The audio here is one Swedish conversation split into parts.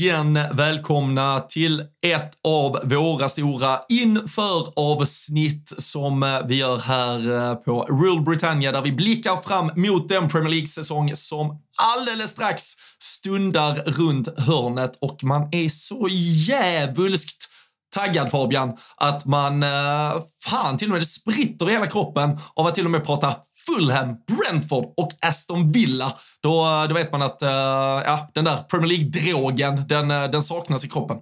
igen välkomna till ett av våra stora inför-avsnitt som vi gör här eh, på Real Britannia där vi blickar fram mot den Premier League-säsong som alldeles strax stundar runt hörnet. Och man är så jävulskt taggad Fabian, att man, eh, fan till och med det spritter i hela kroppen av att till och med prata Fulham, Brentford och Aston Villa. Då, eh, då vet man att uh, ja, den där Premier League-drogen, den, eh, den saknas i kroppen.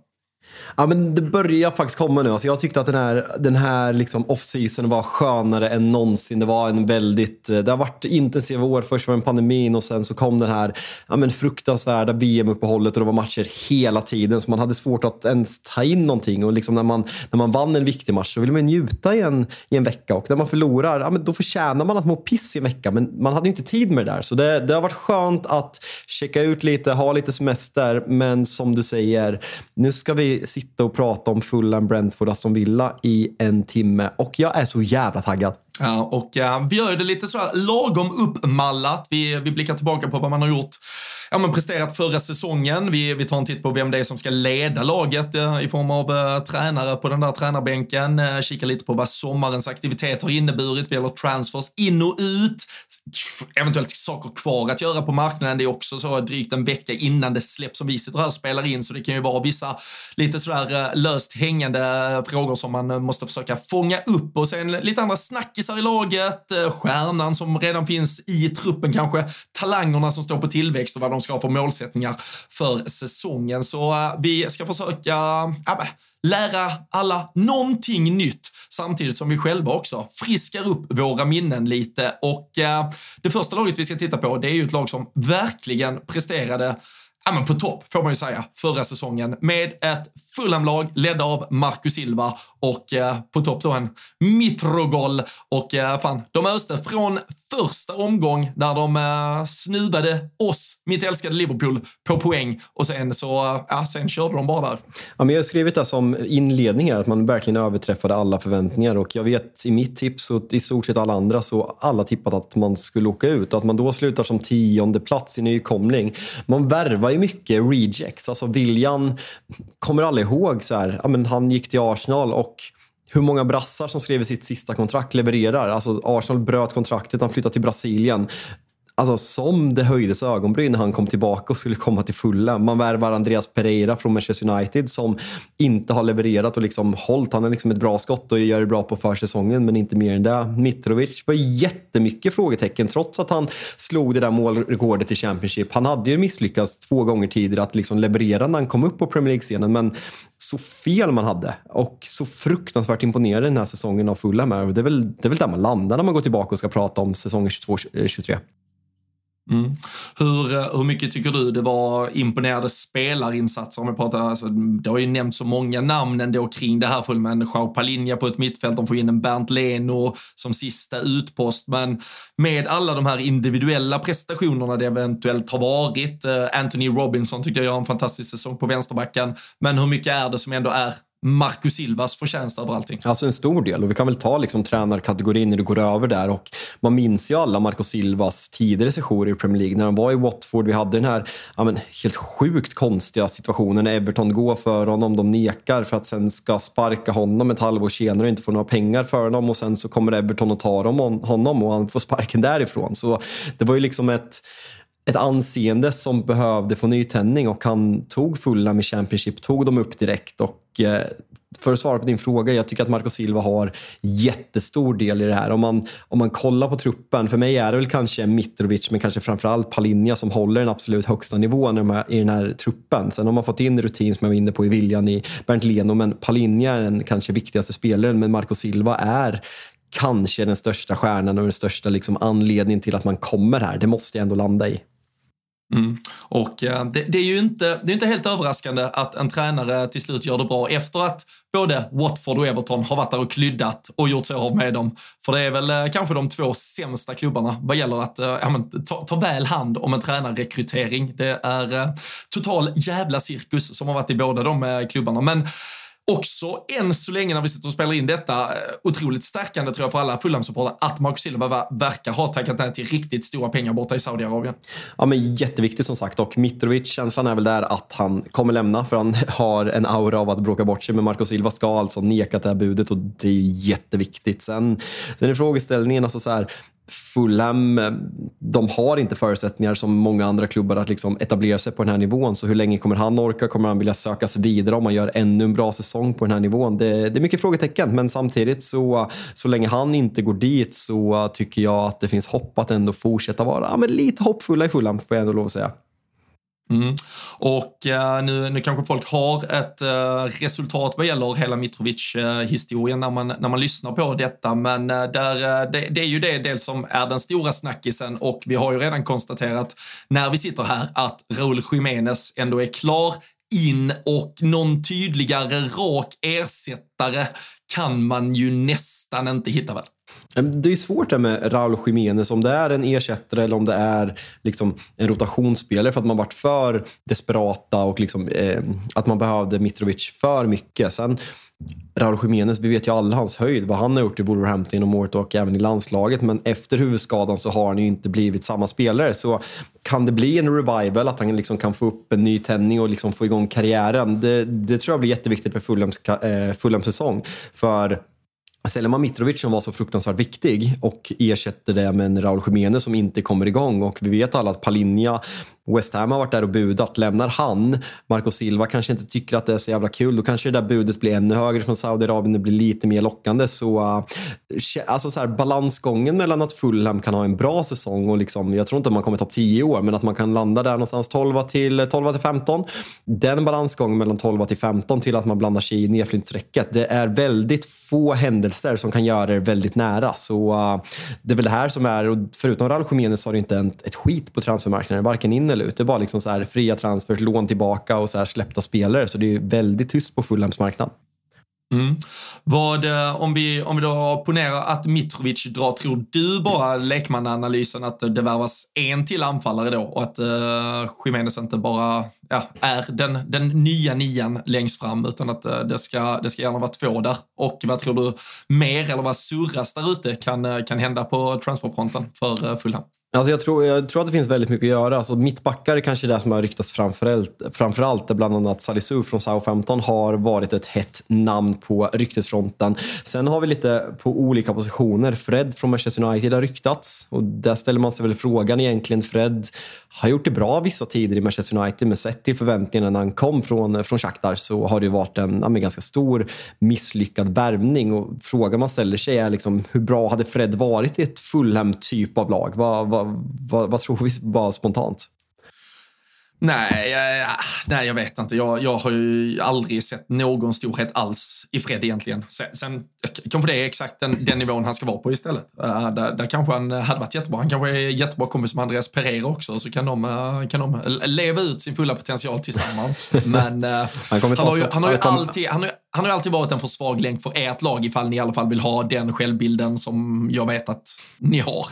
Ja, men det börjar faktiskt komma nu. Alltså, jag tyckte att den här, den här liksom off-season var skönare än någonsin. Det var en väldigt, eh, det har varit intensiva år. Först var det pandemin och sen så kom den här ja, men fruktansvärda VM-uppehållet och det var matcher hela tiden. Så man hade svårt att ens ta in någonting. Och liksom när, man, när man vann en viktig match så ville man njuta i en, i en vecka. Och när man förlorar, ja, men då förtjänar man att må piss i en vecka. Men man hade inte tid med det där. Så det, det har varit skönt att checka ut lite, ha lite semester. Men som du säger, nu ska vi sitta och prata om Fulham, Brentford, Aston Villa i en timme och jag är så jävla taggad. Ja, och uh, vi gör det lite så lagom uppmallat. Vi, vi blickar tillbaka på vad man har gjort ja, men presterat förra säsongen. Vi, vi tar en titt på vem det är som ska leda laget eh, i form av eh, tränare på den där tränarbänken. Eh, kika lite på vad sommarens aktivitet har inneburit. Vi gäller transfers in och ut. Eventuellt saker kvar att göra på marknaden. Det är också så drygt en vecka innan det släpps som vi sitter här och spelar in. Så det kan ju vara vissa lite sådär eh, löst hängande eh, frågor som man eh, måste försöka fånga upp. Och sen lite andra snackisar i laget. Eh, stjärnan som redan finns i truppen kanske. Talangerna som står på tillväxt och vad de ska ha för målsättningar för säsongen. Så eh, vi ska försöka lära alla någonting nytt samtidigt som vi själva också friskar upp våra minnen lite. Och eh, det första laget vi ska titta på, det är ju ett lag som verkligen presterade ja, men på topp får man ju säga, förra säsongen med ett Fulhamlag ledda av Marcus Silva och eh, på topp då en Mitrogol och eh, fan, de öste från första omgång där de eh, snuvade oss, mitt älskade Liverpool, på poäng och sen så, eh, ja, sen körde de bara där. Ja, men jag har skrivit det som inledning här, att man verkligen överträffade alla förväntningar och jag vet i mitt tips och i stort sett alla andra så alla tippat att man skulle åka ut och att man då slutar som tionde plats i nykomling. Man värvar ju mycket rejects, alltså William kommer aldrig ihåg så här, ja, men han gick till Arsenal och hur många brassar som skrev sitt sista kontrakt levererar. Alltså Arsenal bröt kontraktet, han flyttade till Brasilien. Alltså som det höjdes ögonbryn när han kom tillbaka och skulle komma till fulla. Man värvar Andreas Pereira från Manchester United som inte har levererat och liksom hållit. Han är liksom ett bra skott och gör det bra på försäsongen men inte mer än det. Mitrovic var jättemycket frågetecken trots att han slog det där målrekordet i Championship. Han hade ju misslyckats två gånger tidigare att liksom leverera när han kom upp på Premier League-scenen men så fel man hade och så fruktansvärt imponerad den här säsongen av Fulham är. Det är, väl, det är väl där man landar när man går tillbaka och ska prata om säsongen 22-23. Mm. Hur, eh, hur mycket tycker du det var imponerade spelarinsatser? Om vi pratar, alltså, det har ju nämnt så många namn ändå kring det här. Full med en Joao Palinja på ett mittfält, de får in en Bernt Leno som sista utpost. Men med alla de här individuella prestationerna det eventuellt har varit. Eh, Anthony Robinson tycker jag gör en fantastisk säsong på vänsterbacken. Men hur mycket är det som ändå är Marcus Silvas förtjänst över allting. Alltså en stor del och vi kan väl ta liksom tränarkategorin när du går över där och man minns ju alla Marcus Silvas tidigare sessioner i Premier League när han var i Watford. Vi hade den här ja, men, helt sjukt konstiga situationen när Everton går för honom, de nekar för att sen ska sparka honom ett halvår senare och inte få några pengar för honom och sen så kommer Everton och tar honom och han får sparken därifrån. Så det var ju liksom ett ett anseende som behövde få nytändning och han tog fulla med Championship, tog dem upp direkt och eh, för att svara på din fråga, jag tycker att Marco Silva har jättestor del i det här. Om man, om man kollar på truppen, för mig är det väl kanske Mitrovic, men kanske framförallt Palinja som håller den absolut högsta nivån i den här truppen. Sen har man fått in rutin som jag var inne på i Viljan i Bernt Leno, men Palinja är den kanske viktigaste spelaren, men Marco Silva är kanske den största stjärnan och den största liksom anledningen till att man kommer här. Det måste jag ändå landa i. Mm. Och eh, det, det, är ju inte, det är inte helt överraskande att en tränare till slut gör det bra efter att både Watford och Everton har varit där och klyddat och gjort sig av med dem. För det är väl eh, kanske de två sämsta klubbarna vad gäller att eh, ja, men, ta, ta väl hand om en tränarrekrytering. Det är eh, total jävla cirkus som har varit i båda de eh, klubbarna. Men också än så länge när vi sitter och spelar in detta eh, otroligt stärkande tror jag för alla Fulham-supportrar att Marcus Silva verkar ha tackat nej till riktigt stora pengar borta i Saudiarabien. Ja, men jätteviktigt som sagt och Mitrovic, känslan är väl där att han kommer lämna för han har en aura av att bråka bort sig. Men Marcus Silva ska alltså neka det här budet och det är jätteviktigt. Sen, sen är frågeställningen, alltså så här, Fulham, de har inte förutsättningar som många andra klubbar att liksom etablera sig på den här nivån. Så hur länge kommer han orka? Kommer han vilja söka sig vidare om man gör ännu en bra säsong på den här nivån? Det, det är mycket frågetecken, men samtidigt så, så länge han inte går dit så tycker jag att det finns hopp att ändå fortsätta vara ja, men lite hoppfulla i Fulham, får jag ändå lov att säga. Mm. Och eh, nu, nu kanske folk har ett eh, resultat vad gäller hela Mitrovic-historien eh, när, man, när man lyssnar på detta, men eh, där, eh, det, det, är ju det del som är den stora snackisen och vi har ju redan konstaterat när vi sitter här att Raúl Jiménez ändå är klar in och någon tydligare rak ersättare kan man ju nästan inte hitta väl? Det är svårt det med Raul Jiménez, om det är en ersättare eller om det är liksom en rotationsspelare för att man varit för desperata och liksom, eh, att man behövde Mitrovic för mycket. Sen Raul Jiménez, vi vet ju alla hans höjd, vad han har gjort i Wolverhampton genom året och även i landslaget. Men efter huvudskadan så har han ju inte blivit samma spelare. Så kan det bli en revival, att han liksom kan få upp en ny tändning och liksom få igång karriären? Det, det tror jag blir jätteviktigt för Fulhams, eh, Fulhams säsong. För Selma Mitrovic som var så fruktansvärt viktig och ersätter det med en Raul Jiménez som inte kommer igång. Och vi vet alla att Palinja West Ham har varit där och budat. Lämnar han, Marco Silva kanske inte tycker att det är så jävla kul, då kanske det där budet blir ännu högre från Saudiarabien, det blir lite mer lockande. Så, uh, alltså så här, balansgången mellan att Fulham kan ha en bra säsong och liksom, jag tror inte man kommer topp 10 i år, men att man kan landa där någonstans 12 till, eh, 12 till 15. Den balansgången mellan 12 till 15 till att man blandar sig i nedflyttsträcket, det är väldigt få händelser som kan göra det väldigt nära. Så uh, det är väl det här som är, och förutom Raúl Jiménez har det inte ett, ett skit på transfermarknaden, varken in eller ut. Det är bara liksom så här fria transfers, lån tillbaka och så här släppta spelare. Så det är väldigt tyst på Fulhams marknad. Mm. Vad, eh, om, vi, om vi då ponerar att Mitrovic drar, tror du bara lekmannaanalysen att det värvas en till anfallare då och att uh, Jiménez inte bara ja, är den, den nya nian längst fram utan att uh, det, ska, det ska gärna vara två där. Och vad tror du mer eller vad surras där ute kan, kan hända på transferfronten för uh, Fulham? Alltså jag, tror, jag tror att det finns väldigt mycket att göra. Alltså mittbackar är kanske det som har ryktats framförallt. Framförallt där bland annat Salisu från Sao 15 har varit ett hett namn på ryktesfronten. Sen har vi lite på olika positioner. Fred från Manchester United har ryktats och där ställer man sig väl frågan egentligen. Fred har gjort det bra vissa tider i Manchester United men sett till förväntningarna när han kom från, från Shakhtar så har det varit en ja, ganska stor misslyckad värvning. Och frågan man ställer sig är liksom, hur bra hade Fred varit i ett Fulham typ av lag? Vad, vad, vad, vad tror vi bara spontant? Nej, jag, nej, jag vet inte. Jag, jag har ju aldrig sett någon storhet alls i Fred egentligen. Sen, sen kanske det är exakt den, den nivån han ska vara på istället. Uh, där, där kanske han hade varit jättebra. Han kanske är jättebra kompis med Andreas Pereira också, så kan de, uh, kan de leva ut sin fulla potential tillsammans. Men uh, han, han, har ju, han, har ju alltid, han, har, han har alltid varit en för svag länk för ert lag ifall ni i alla fall vill ha den självbilden som jag vet att ni har.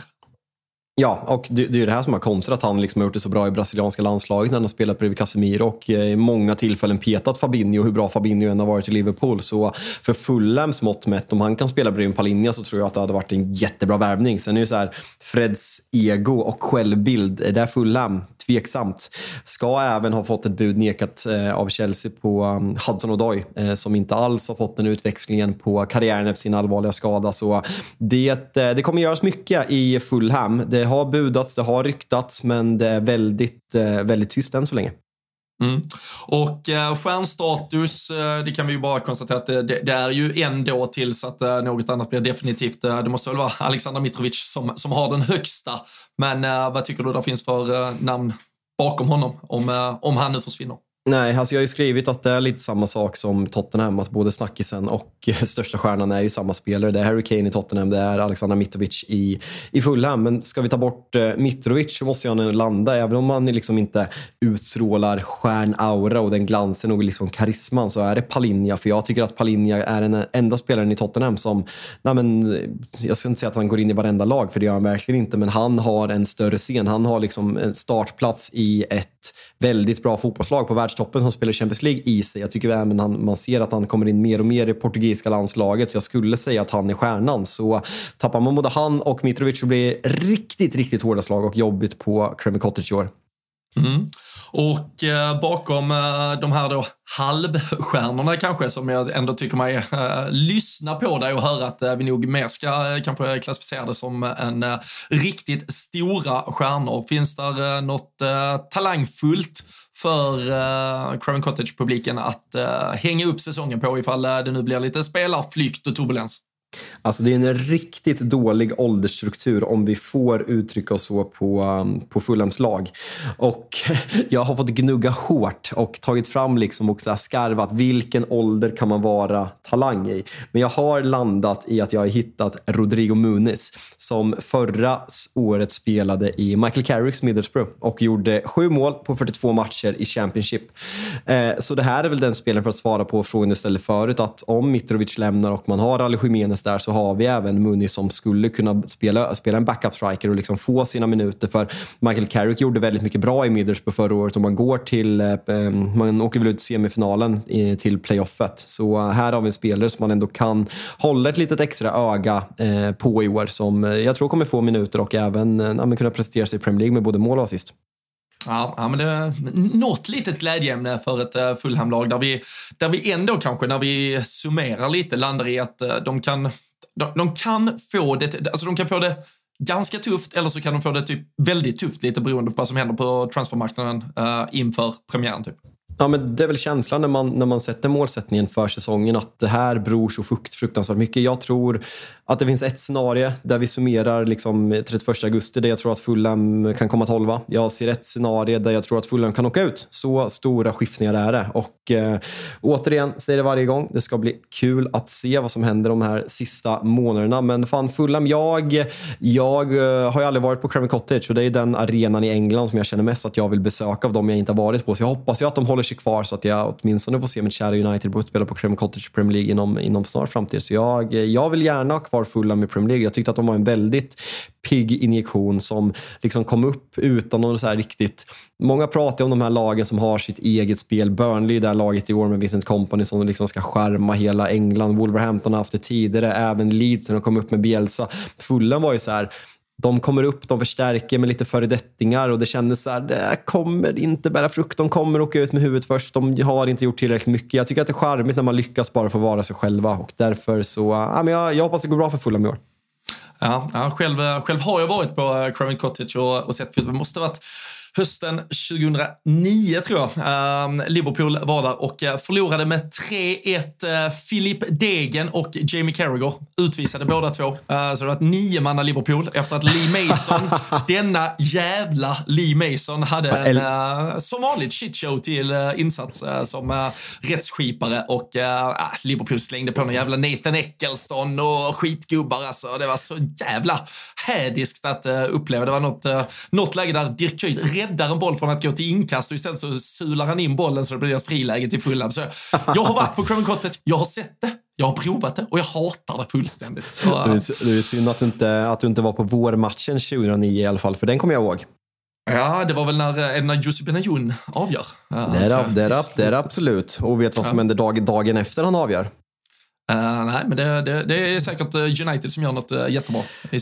Ja, och det, det är ju det här som har konstigt att han liksom har gjort det så bra i brasilianska landslaget när han har spelat bredvid Casemiro och eh, i många tillfällen petat Fabinho, hur bra Fabinho än har varit i Liverpool. Så för Fulhams mått mätt, om han kan spela bredvid Palinja så tror jag att det hade varit en jättebra värvning. Sen är det så här, Freds ego och självbild, är det Fulham? Tveksamt. Ska även ha fått ett bud nekat eh, av Chelsea på um, Hudson-Odoy eh, som inte alls har fått den utväxlingen på karriären efter sin allvarliga skada. Så det, eh, det kommer göras mycket i Fulham. Det har budats, det har ryktats, men det är väldigt, väldigt tyst än så länge. Mm. Och eh, stjärnstatus, eh, det kan vi ju bara konstatera att det, det, är ju ändå tills att eh, något annat blir definitivt. Eh, det måste väl vara Alexander Mitrovic som, som har den högsta. Men eh, vad tycker du det finns för eh, namn bakom honom om, eh, om han nu försvinner? Nej, alltså jag har ju skrivit att det är lite samma sak som Tottenham. Att både snackisen och största stjärnan är ju samma spelare. Det är Harry Kane i Tottenham, det är Alexander Mitrovic i, i Fulham. Men ska vi ta bort eh, Mitrovic så måste han landa. Även om han liksom inte utstrålar stjärnaura och den glansen och liksom karisman så är det Palinja. För jag tycker att Palinja är den enda spelaren i Tottenham som, nej men, jag ska inte säga att han går in i varenda lag, för det gör han verkligen inte. Men han har en större scen. Han har liksom en startplats i ett väldigt bra fotbollslag på världs världstoppen som spelar Champions League i sig. Jag tycker även han, man ser att han kommer in mer och mer i portugisiska landslaget. Så jag skulle säga att han är stjärnan. Så tappar man både han och Mitrovic så blir det riktigt, riktigt hårda slag och jobbigt på Craven Cottage i år. Mm. Och eh, bakom eh, de här då halvstjärnorna kanske, som jag ändå tycker mig eh, lyssna på dig och höra att eh, vi nog mer ska eh, kanske klassificera det som en eh, riktigt stora stjärnor. Finns där eh, något eh, talangfullt för eh, uh, Craven Cottage-publiken att eh, hänga upp säsongen på ifall eh, det nu blir lite spelarflykt och turbulens? Alltså det är en riktigt dålig åldersstruktur om vi får uttrycka oss så på, um, på Fulhams lag. Och jag har fått gnugga hårt och tagit fram liksom och så skarvat vilken ålder kan man vara talang i. Men jag har landat i att jag har hittat Rodrigo Muniz som förra året spelade i Michael Carricks Middlesbrough och gjorde sju mål på 42 matcher i Championship. Eh, så det här är väl den spelaren för att svara på frågan du ställde förut att om Mitrovic lämnar och man har Ali Jiménez där så har vi även Muni som skulle kunna spela, spela en backup-striker och liksom få sina minuter. För Michael Carrick gjorde väldigt mycket bra i Middlesbrough förra året och man går till, eh, eh man åker väl ut semifinalen till playoffet. Så eh, här har vi en spelare som man ändå kan hålla ett litet extra öga eh, på i år som eh, jag tror kommer få minuter och även kunna prestera sig i Premier League med både mål och assist. Ja, ja, men det är något litet glädjeämne för ett uh, Fulham-lag där vi, där vi ändå kanske när vi summerar lite landar i att eh, de kan, de, de, kan få det, alltså de kan få det ganska tufft eller så kan de få det typ väldigt tufft lite beroende på vad som händer på transfermarknaden uh, inför premiären. Typ. Ja, men det är väl känslan när man, när man sätter målsättningen för säsongen att det här beror så frukt, fruktansvärt mycket. Jag tror att det finns ett scenario där vi summerar liksom 31 augusti där jag tror att Fulham kan komma 12. Jag ser ett scenario där jag tror att Fulham kan åka ut. Så stora skiftningar är det. Och eh, återigen, säger det varje gång, det ska bli kul att se vad som händer de här sista månaderna. Men fan, Fulham, jag, jag eh, har ju aldrig varit på Craven Cottage och det är den arenan i England som jag känner mest att jag vill besöka av dem jag inte har varit på. Så jag hoppas ju att de håller sig kvar så att jag åtminstone får se mitt kära United spela på Creme Cottage Premier League inom, inom snar framtid. Så jag, jag vill gärna ha kvar Fulham i Premier League. Jag tyckte att de var en väldigt pigg injektion som liksom kom upp utan någon så här riktigt... Många pratar om de här lagen som har sitt eget spel. Burnley, det här laget i år med Vincent Company som liksom ska skärma hela England. Wolverhampton har haft det tidigare, även Leeds när de kom upp med Bielsa. Fulham var ju så här de kommer upp, de förstärker med lite föredettingar och det kändes så här, det kommer inte bära frukt. De kommer åka ut med huvudet först. De har inte gjort tillräckligt mycket. Jag tycker att det är charmigt när man lyckas bara få vara sig själva och därför så, ja, men jag, jag hoppas det går bra för Fulham i år. Ja, ja själv, eh, själv har jag varit på eh, Craven Cottage och, och sett, det måste varit hösten 2009 tror jag. Uh, Liverpool var där och uh, förlorade med 3-1. Uh, Philip Degen och Jamie Carragher utvisade båda två. Uh, så det var ett niomanna Liverpool efter att Lee Mason, denna jävla Lee Mason, hade en som vanligt shitshow till insats som rättsskipare och uh, Liverpool slängde på någon jävla Nathan Eccleston och skitgubbar alltså. Det var så jävla hädiskt att uppleva. Det var något, något läge där Dirk Kuyt räddar en boll från att gå till inkast och istället så sular han in bollen så det blir ett friläge till Fulham. Så jag har varit på Craven Cottage, jag har sett det, jag har provat det och jag hatar det fullständigt. Så, det, är, det är synd att du, inte, att du inte var på vårmatchen 2009 i alla fall, för den kommer jag ihåg. Ja, det var väl när, när Jussi Benayoun avgör. det, är, det, är, det är absolut. Och vet vad som ja. händer dag, dagen efter han avgör? Uh, nej, men det, det, det, är säkert United som gör något jättebra.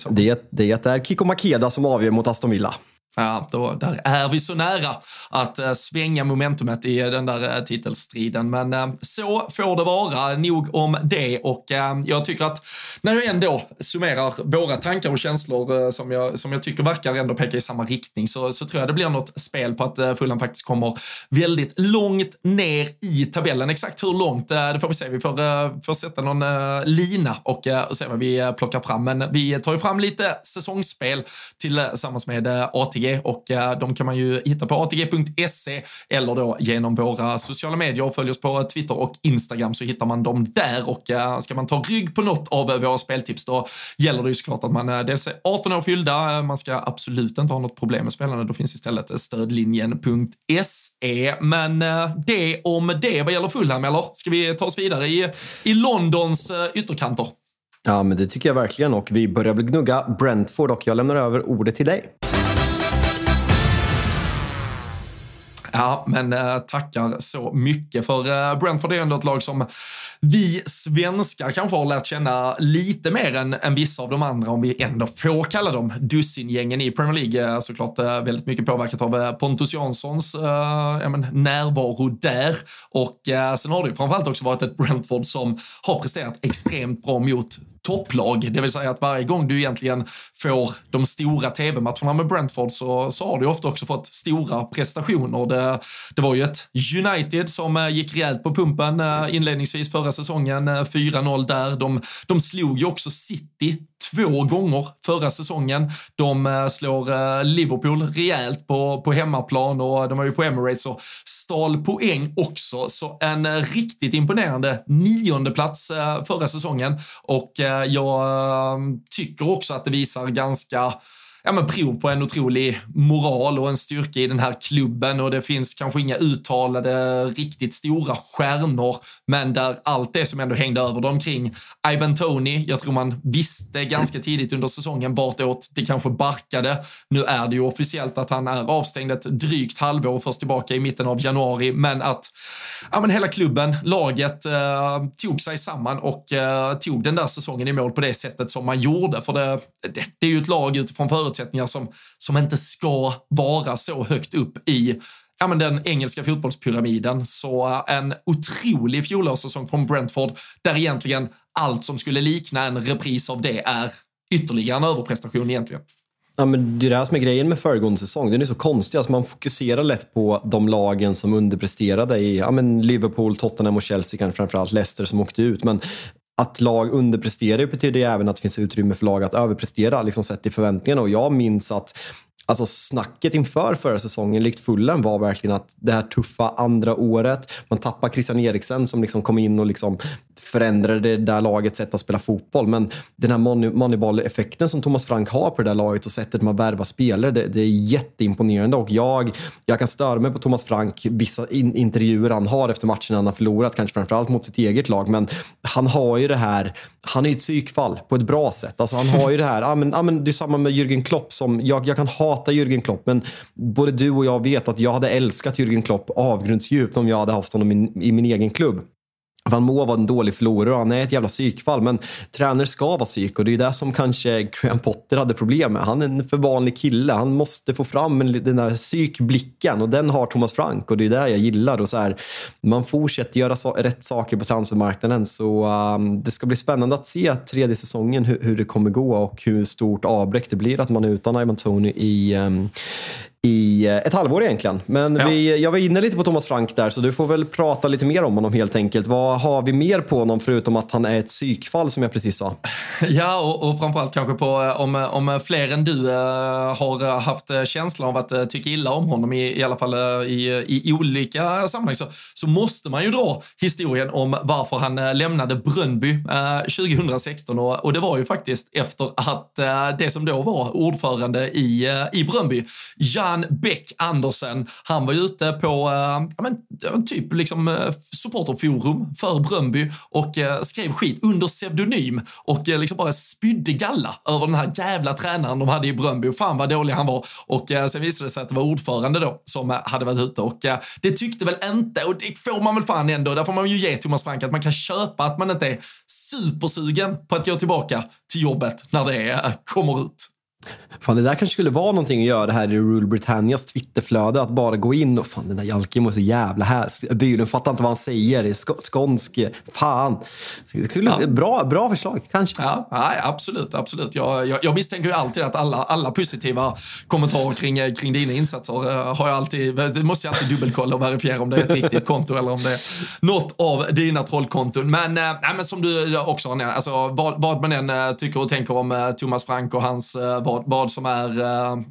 Det, det är Kiko Makeda som avgör mot Aston Villa. Ja, då, där är vi så nära att eh, svänga momentumet i eh, den där eh, titelstriden. Men så får det vara. Nog om det. Och jag tycker att när jag ändå summerar våra tankar och känslor som, jag, som jag tycker verkar ändå peka i samma riktning så, så tror jag det blir något spel på att uh, Fulham faktiskt kommer väldigt långt ner i tabellen. Exakt hur långt, det får vi se. Vi får, får sätta någon lina och, och se vad vi plockar fram. Men vi tar ju fram lite säsongsspel tillsammans med ATG ATG och eh, de kan man ju hitta på atg.se eller då genom våra sociala medier. Följ oss på Twitter och Instagram så hittar man dem där och eh, ska man ta rygg på något av våra speltips då gäller det ju såklart att man eh, dels är 18 år fyllda, man ska absolut inte ha något problem med spelarna, då finns istället stödlinjen.se. Men det om det vad gäller Fulham, eller ska vi ta oss vidare i, i Londons ytterkanter? Ja, men det tycker jag verkligen och vi börjar väl gnugga Brentford och jag lämnar över ordet till dig. Ja, men äh, tackar så mycket för äh, Brentford är ändå ett lag som vi svenskar kanske har lärt känna lite mer än, än vissa av de andra, om vi ändå får kalla dem dussingängen i Premier League. Eh, såklart äh, väldigt mycket påverkat av Pontus Janssons äh, men, närvaro där. Och äh, sen har det ju framförallt också varit ett Brentford som har presterat extremt bra mot topplag. Det vill säga att varje gång du egentligen får de stora tv-matcherna med Brentford så, så har du ofta också fått stora prestationer. Det, det var ju ett United som eh, gick rejält på pumpen eh, inledningsvis förra säsongen. Eh, 4-0 där. De, de slog ju också City två gånger förra säsongen. De eh, slår eh, Liverpool rejält på, på hemmaplan och de var ju på Emirates och stal poäng också. Så en eh, riktigt imponerande nionde plats förra säsongen och jag tycker också att det visar ganska ja, men prov på en otrolig moral och en styrka i den här klubben och det finns kanske inga uttalade riktigt stora stjärnor, men där allt det som ändå hängde över dem kring Ivan Tony, jag tror man visste ganska tidigt under säsongen vartåt det kanske barkade. Nu är det ju officiellt att han är avstängd ett drygt halvår och först tillbaka i mitten av januari, men att ja, men hela klubben, laget, eh, tog sig samman och eh, tog den där säsongen i mål på det sättet som man gjorde. För det, det, det är ju ett lag utifrån förut förutsättningar som, som inte ska vara så högt upp i ja, men den engelska fotbollspyramiden. Så eh, en otrolig fjolårssäsong från Brentford där egentligen allt som skulle likna en repris av det är ytterligare en överprestation egentligen. Ja, men det är det här som är grejen med föregående säsong. Den är så konstig. Alltså man fokuserar lätt på de lagen som underpresterade i ja, men Liverpool, Tottenham och Chelsea, kanske framförallt Leicester som åkte ut. Men att lag underpresterar betyder ju även att det finns utrymme för lag att överprestera, liksom sett till förväntningarna. Och jag minns att Alltså snacket inför förra säsongen, likt Fullen, var verkligen att det här tuffa andra året, man tappar Christian Eriksen som liksom kom in och liksom förändrade det där lagets sätt att spela fotboll. Men den här moneyball-effekten som Thomas Frank har på det där laget och sättet man värvar spelare, det, det, är jätteimponerande. Och jag, jag kan störa mig på Thomas Frank, vissa in, intervjuer han har efter matchen han har förlorat, kanske framförallt mot sitt eget lag. Men han har ju det här, han är ju ett psykfall på ett bra sätt. Alltså han har ju det här, ah, men, ah, men det är samma med Jürgen Klopp som, jag, jag kan hata Jürgen Klopp, men både du och jag vet att jag hade älskat Jürgen Klopp avgrundsdjupt om jag hade haft honom i, i min egen klubb. Van må var en dålig förlorare och han är ett jävla psykfall. Men tränare ska vara psyk och det är det som kanske Graham Potter hade problem med. Han är en för vanlig kille. Han måste få fram den där psykblicken och den har Thomas Frank och det är det jag gillar. Och så här, man fortsätter göra so rätt saker på transfermarknaden så um, det ska bli spännande att se tredje säsongen hur, hur, det kommer gå och hur stort avbräck det blir att man är utan Ivan Tony i, um, i eh, ett halvår egentligen. Men ja. vi, jag var inne lite på Thomas Frank där, så du får väl prata lite mer om honom helt enkelt. Vad har vi mer på honom förutom att han är ett psykfall som jag precis sa? Ja, och, och framförallt kanske på eh, om, om fler än du har haft känslan av att tycka illa om honom, i, i alla fall i, i olika sammanhang, så, så måste man ju dra historien om varför han lämnade Brönnby 2016. Och, och, det var ju faktiskt efter att det som då var ordförande i, i Brönnby, Jan Jan Beck Andersen, han var ute på eh, ja men, typ liksom eh, supporterforum för Bröndby och eh, skrev skit under pseudonym och liksom bara spydde galla över den här jävla tränaren de hade i Bröndby. Fan vad dålig han var. Och sen visade det sig att det var ordförande då som hade varit ute och det tyckte väl inte, och det får man väl fan ändå, där får man ju ge Thomas Frank att man kan köpa att man inte är supersugen på att gå tillbaka till jobbet när det kommer ut. Fan, det där kanske skulle vara någonting att göra här i Rule Britannias Twitterflöde. Att bara gå in och fan den där Jalkim var så jävla här. Bylund fattar inte vad han säger. Sk skånsk. Fan. Det skulle, ja. bra, bra förslag, kanske. Ja, ja absolut. absolut. Jag, jag, jag misstänker ju alltid att alla, alla positiva kommentarer kring, kring dina insatser uh, har jag alltid, det måste jag alltid dubbelkolla och verifiera om det är ett riktigt konto eller om det är något av dina trollkonton. Men, uh, nej, men som du också har alltså, vad, vad man än uh, tycker och tänker om Thomas Frank och hans uh, vad, vad som är uh,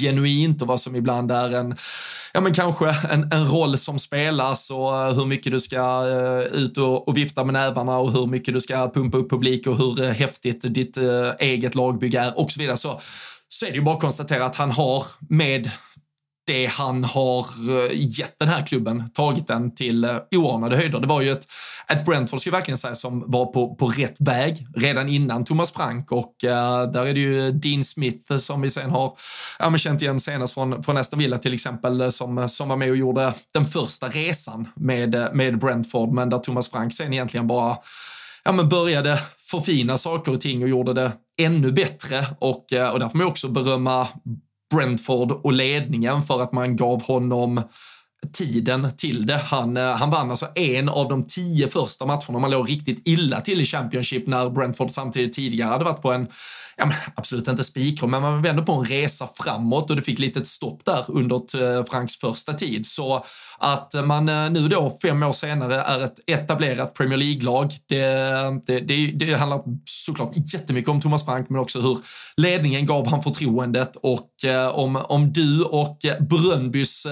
genuint och vad som ibland är en, ja men kanske en, en roll som spelas och eh, hur mycket du ska uh, ut och, och, vifta med nävarna och hur mycket du ska pumpa upp publik och hur häftigt ditt eget lagbygge är och så vidare. Så, så är det ju bara att konstatera att han har med det han har eh, gett den här klubben, tagit den till eh, oanade höjder. Det var ju ett, ett Brentford, ska jag verkligen säga, som var på, på rätt väg redan innan Thomas Frank och uh, där är det ju Dean Smith som vi sen har ja, men känt igen senast från, från Aston Villa till exempel, som, som var med och gjorde den första resan med, med Brentford, men där Thomas Frank sen egentligen bara ja, men började förfina saker och ting och gjorde det ännu bättre och, och där får man också berömma Brentford och ledningen för att man gav honom tiden till det. Han, eh, han vann alltså en av de tio första matcherna. Man låg riktigt illa till i Championship när Brentford samtidigt tidigare hade varit på en, ja, men absolut inte spikrom, men man var ändå på en resa framåt och det fick lite stopp där under eh, Franks första tid. Så att eh, man eh, nu då, fem år senare, är ett etablerat Premier League-lag. Det, det, det, det handlar såklart jättemycket om Thomas Frank, men också hur ledningen gav han förtroendet och om, om du och Brönnbys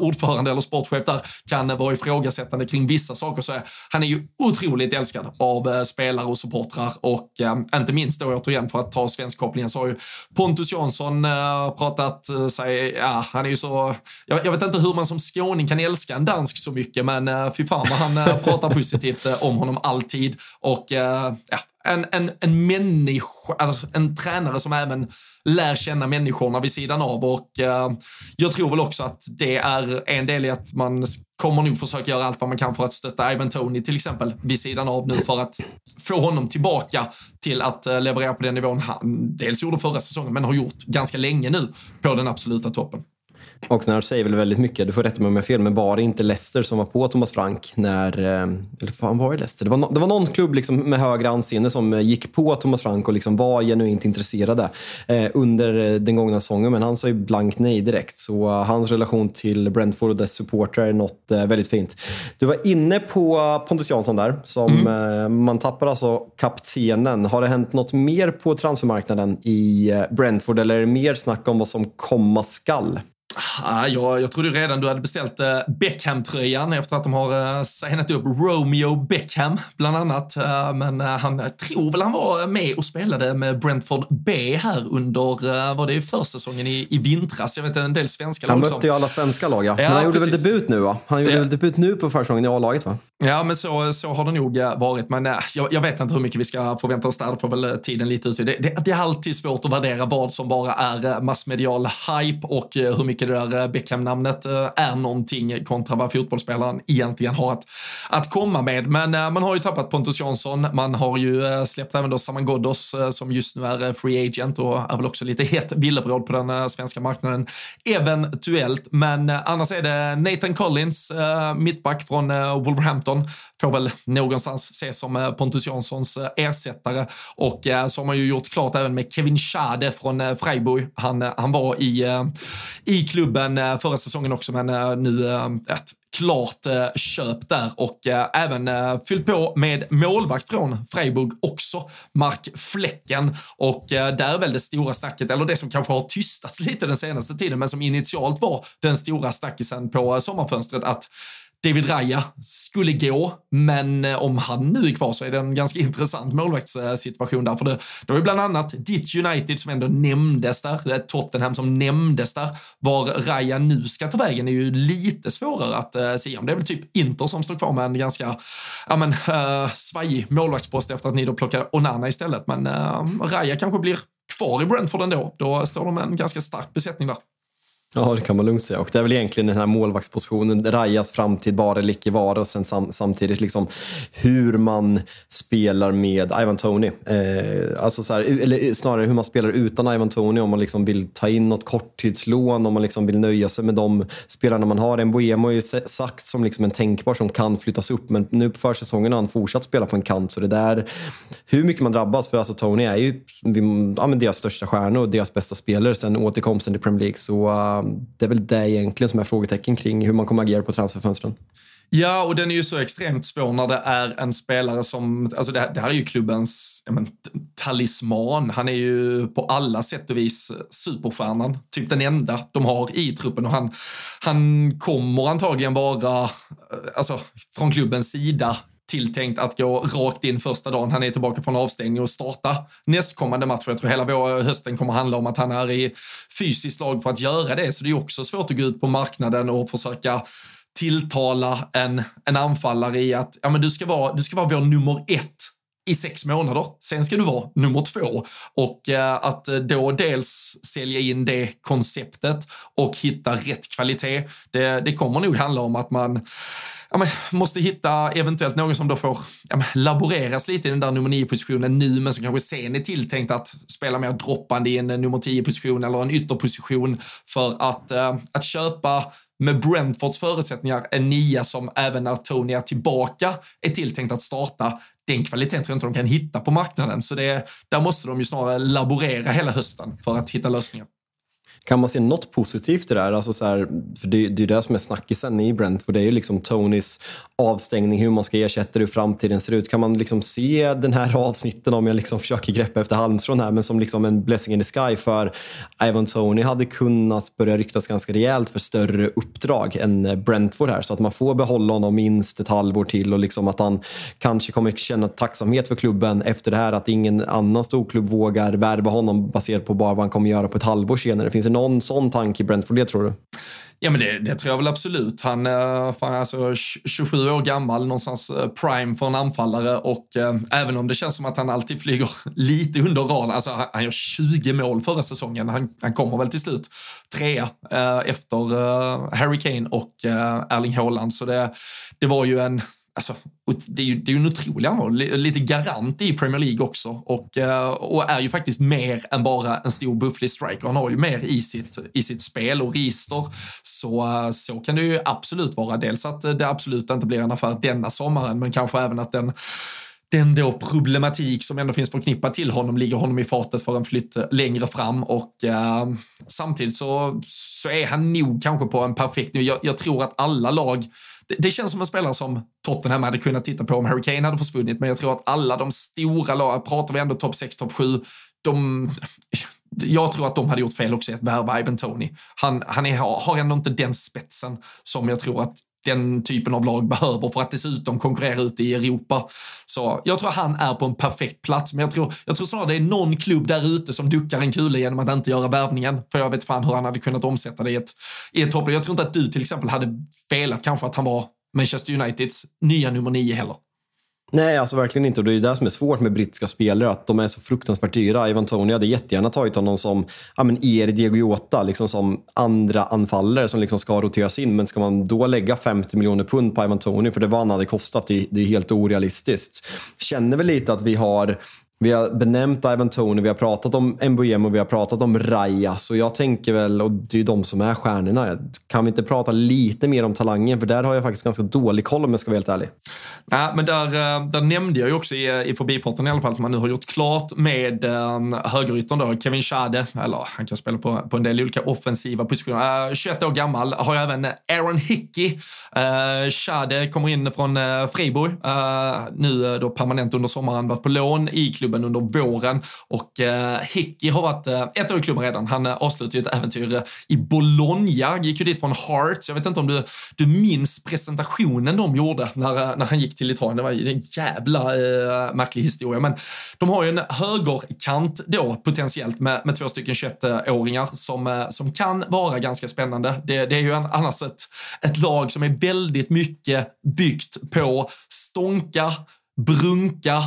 ordförande eller sportchef där kan vara ifrågasättande kring vissa saker så är han är ju otroligt älskad av spelare och supportrar och inte minst då återigen för att ta svensk kopplingen så har ju Pontus Jansson eh, pratat eh, sig, ja han är ju så, jag, jag vet inte hur man som skåning kan älska en dansk så mycket, men eh, fy fan vad han pratar positivt om honom alltid. Och ja, en, en, en människa, alltså en tränare som även lär känna människorna vid sidan av och jag tror väl också att det är en del i att man kommer nog försöka göra allt vad man kan för att stötta Ivan Tony till exempel vid sidan av nu för att få honom tillbaka till att eh, leverera på den nivån han dels gjorde förra säsongen men har gjort ganska länge nu på den absoluta toppen. Oxnard säger väl väldigt mycket, du får rätta mig om jag har fel, men var det inte Leicester som var på Thomas Frank när... Eh, eller fan var det Leicester? Det var, no, det var någon klubb liksom med högre anseende som eh, gick på Thomas Frank och liksom var genuint intresserade eh, under den gångna säsongen, men han sa ju blankt nej direkt. Så hans relation till Brentford och dess supportrar är något uh, väldigt fint. Du var inne på Pontus Jansson där, som mm. uh, man tappar alltså kaptenen. Har det hänt något mer på transfermarknaden i Brentford eller är det mer snack om vad som komma skall? Ah, jag, jag trodde redan du hade beställt eh, Beckham-tröjan efter att de har eh, signat upp Romeo Beckham, bland annat. Eh, men eh, han tror väl han var med och spelade med Brentford B här under, eh, var det försäsongen i, i vintras? Jag vet en del svenska lag Han mötte ju alla svenska lag, ja. Men han gjorde precis. väl debut nu, va? Han gjorde ja. väl debut nu på försäsongen i A-laget, va? Ja, men så, så har det nog eh, varit. Men äh, jag, jag, vet inte hur mycket vi ska förvänta oss där. Det får väl tiden lite ut. Det, det, det är alltid svårt att värdera vad som bara är massmedial hype och hur mycket det där eh, Beckham-namnet eh, är någonting kontra vad fotbollsspelaren egentligen har att, att komma med. Men eh, man har ju tappat Pontus Jansson. Man har ju släppt även då Saman Ghoddos som just nu är free agent och är väl också lite het villebråd på den svenska marknaden eventuellt. Men annars är det Nathan Collins, mittback från Wolverhampton, får väl någonstans ses som Pontus Janssons ersättare och så har man ju gjort klart även med Kevin Schade från Freiburg. Han, han var i, i klubben eh, förra säsongen också, men eh, nu eh, ett klart köp där och även fyllt på med målvakt från Freiburg också, Mark Fläcken Och där är väl det stora snacket, eller det som kanske har tystats lite den senaste tiden, men som initialt var den stora snackisen på sommarfönstret, att David Raya skulle gå, men eh, om han nu är kvar så är det en ganska intressant målvaktssituation där. För det, det var ju bland annat ditt United som ändå nämndes där, eh, Tottenham som nämndes där. Var Raya nu ska ta vägen är ju lite svårare att uh, se om. Det är väl typ Inter som står kvar med en ganska ja, men, uh, svajig målvaktspost efter att ni då plockade Onana istället. Men uh, Raya kanske blir kvar i Brentford ändå. Då står de med en ganska stark besättning där. Ja, det kan man lugnt säga. Och det är väl egentligen den här målvaktspositionen, Rajas framtid, vara eller icke vara och sen sam samtidigt liksom hur man spelar med Ivan Tony. Eh, alltså så här, eller snarare hur man spelar utan Ivan Tony, om man liksom vill ta in något korttidslån, om man liksom vill nöja sig med de spelarna man har. En Boemo är ju sagt som liksom en tänkbar som kan flyttas upp, men nu på försäsongen har han fortsatt spela på en kant. Så det där, hur mycket man drabbas, för alltså Tony är ju ja, men deras största stjärna och deras bästa spelare sen återkomsten till Premier League. Så ah, Liksom, det är väl det egentligen som är frågetecken kring hur man kommer agera på transferfönstren. Ja, och den är ju så extremt svår när det är en spelare som, alltså det, det här är ju klubbens men, talisman. Han är ju på alla sätt och vis superstjärnan, typ den enda de har i truppen och han, han kommer antagligen vara, eh, alltså från klubbens sida tilltänkt att gå rakt in första dagen han är tillbaka från avstängning och starta nästkommande match. Jag tror hela vår eh, hösten kommer handla om att han är i fysiskt lag för att göra det, så det är också svårt att gå ut på marknaden och försöka tilltala en, en anfallare i att ja, men du, ska vara, du ska vara vår nummer ett i sex månader. Sen ska du vara nummer två. Och eh, att eh, då dels sälja in det konceptet och hitta rätt kvalitet, det, det kommer nog handla om att man ja, men, måste hitta eventuellt någon som då får ja, men, laboreras lite i den där nummer nio positionen nu, men som kanske sen är tilltänkt att spela mer droppande i en eh, nummer tio position eller en ytterposition för att, eh, att köpa med Brentfords förutsättningar en nia som även när Tony är tillbaka är tilltänkt att starta. Den kvaliteten tror jag inte de kan hitta på marknaden, så det, där måste de ju snarare laborera hela hösten för att hitta lösningar. Kan man se något positivt i det här? Alltså så här, för det, det är det som är snackisen i Brentford. Det är ju liksom Tonys avstängning, hur man ska ersätta det, hur framtiden ser ut. Kan man liksom se den här avsnitten, om jag liksom försöker greppa efter halmstrån här, men som liksom en blessing in the sky för Ivan Tony hade kunnat börja ryktas ganska rejält för större uppdrag än Brentford här. Så att man får behålla honom minst ett halvår till och liksom att han kanske kommer känna tacksamhet för klubben efter det här. Att ingen annan storklubb vågar värva honom baserat på bara vad han kommer göra på ett halvår senare. Finns det någon sån tanke i Brentford det tror du? Ja, men det, det, tror jag väl absolut. Han eh, är alltså, 27 år gammal, någonstans eh, prime för en anfallare och eh, även om det känns som att han alltid flyger lite under radarn, alltså han, han gör 20 mål förra säsongen. Han, han kommer väl till slut trea eh, efter eh, Harry Kane och eh, Erling Haaland, så det, det var ju en Alltså, det är ju, det är ju en otrolig anval, lite garant i Premier League också och, eh, och är ju faktiskt mer än bara en stor bufflig striker. Han har ju mer i sitt, i sitt spel och register. Så, eh, så kan det ju absolut vara. Dels att det absolut inte blir en affär denna sommaren, men kanske även att den den då problematik som ändå finns förknippad till honom ligger honom i fatet för en flytt eh, längre fram och eh, samtidigt så, så är han nog kanske på en perfekt nivå. Jag, jag tror att alla lag det, det, känns som en spelare som Tottenham hade kunnat titta på om Harry Kane hade försvunnit, men jag tror att alla de stora lagen, pratar vi ändå topp 6, topp 7, de, jag tror att de hade gjort fel också i att värva Ivan Tony. Han, han är, har ändå inte den spetsen som jag tror att den typen av lag behöver för att dessutom konkurrera ute i Europa. Så jag tror han är på en perfekt plats, men jag tror, jag tror snarare det är någon klubb där ute som duckar en kula genom att inte göra värvningen. För jag vet fan hur han hade kunnat omsätta det i ett, i ett topplag. Jag tror inte att du till exempel hade velat kanske att han var Manchester Uniteds nya nummer nio heller. Nej, alltså verkligen inte. Och det är det som är svårt med brittiska spelare, att de är så fruktansvärt dyra. Ivan Tony hade jättegärna tagit honom som ja, men er Diego Jota, liksom som andra anfallare som liksom ska roteras in. Men ska man då lägga 50 miljoner pund på Ivan Tony, för det var han hade kostat, det, det är helt orealistiskt. Känner väl lite att vi har vi har benämnt Ivan Tony, vi har pratat om MBM och vi har pratat om Rajas. Så jag tänker väl, och det är ju de som är stjärnorna. Kan vi inte prata lite mer om talangen? För där har jag faktiskt ganska dålig koll om jag ska vara helt ärlig. Nej, men där, eh, där nämnde jag ju också i, eh, i förbifarten i alla fall att man nu har gjort klart med um, högeryttern då, Kevin Schade, eller han kan spela på, på en del olika offensiva positioner. Uh, 21 år gammal, har även Aaron Hickey. Uh, Schade kommer in från uh, Freiburg, uh, nu då permanent under sommaren, varit på lån i klubben klubben under våren och eh, Hickey har varit eh, ett år i klubben redan. Han eh, avslutade ju ett äventyr eh, i Bologna, gick ju dit från Hearts. Jag vet inte om du, du minns presentationen de gjorde när, eh, när han gick till Italien. Det var ju en jävla eh, märklig historia, men de har ju en högerkant då potentiellt med, med två stycken 21-åringar som, eh, som kan vara ganska spännande. Det, det är ju en, annars ett, ett lag som är väldigt mycket byggt på stånka, brunka,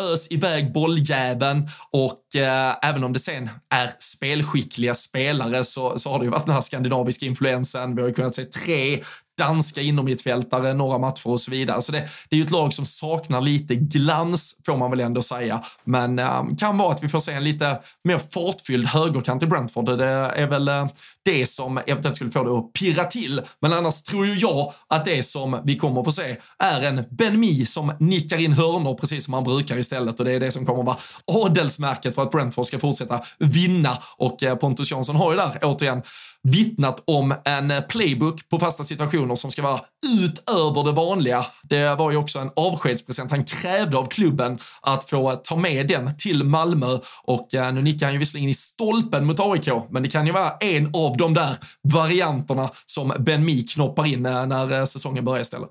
ös iväg bolljäveln och eh, även om det sen är spelskickliga spelare så, så har det ju varit den här skandinaviska influensen. Vi har ju kunnat se tre danska innermittfältare några matcher och så vidare. Så det, det är ju ett lag som saknar lite glans, får man väl ändå säga. Men um, kan vara att vi får se en lite mer fartfylld högerkant i Brentford. Det är väl eh, det som eventuellt skulle få det att pirra till. Men annars tror ju jag att det som vi kommer att få se är en Ben Mi som nickar in hörnor precis som han brukar istället och det är det som kommer att vara adelsmärket för att Brentford ska fortsätta vinna och eh, Pontus Jansson har ju där återigen vittnat om en playbook på fasta situationer som ska vara utöver det vanliga. Det var ju också en avskedspresent han krävde av klubben att få ta med den till Malmö och eh, nu nickar han ju visserligen i stolpen mot AIK, men det kan ju vara en av de där varianterna som Ben Mi knoppar in eh, när eh, säsongen börjar istället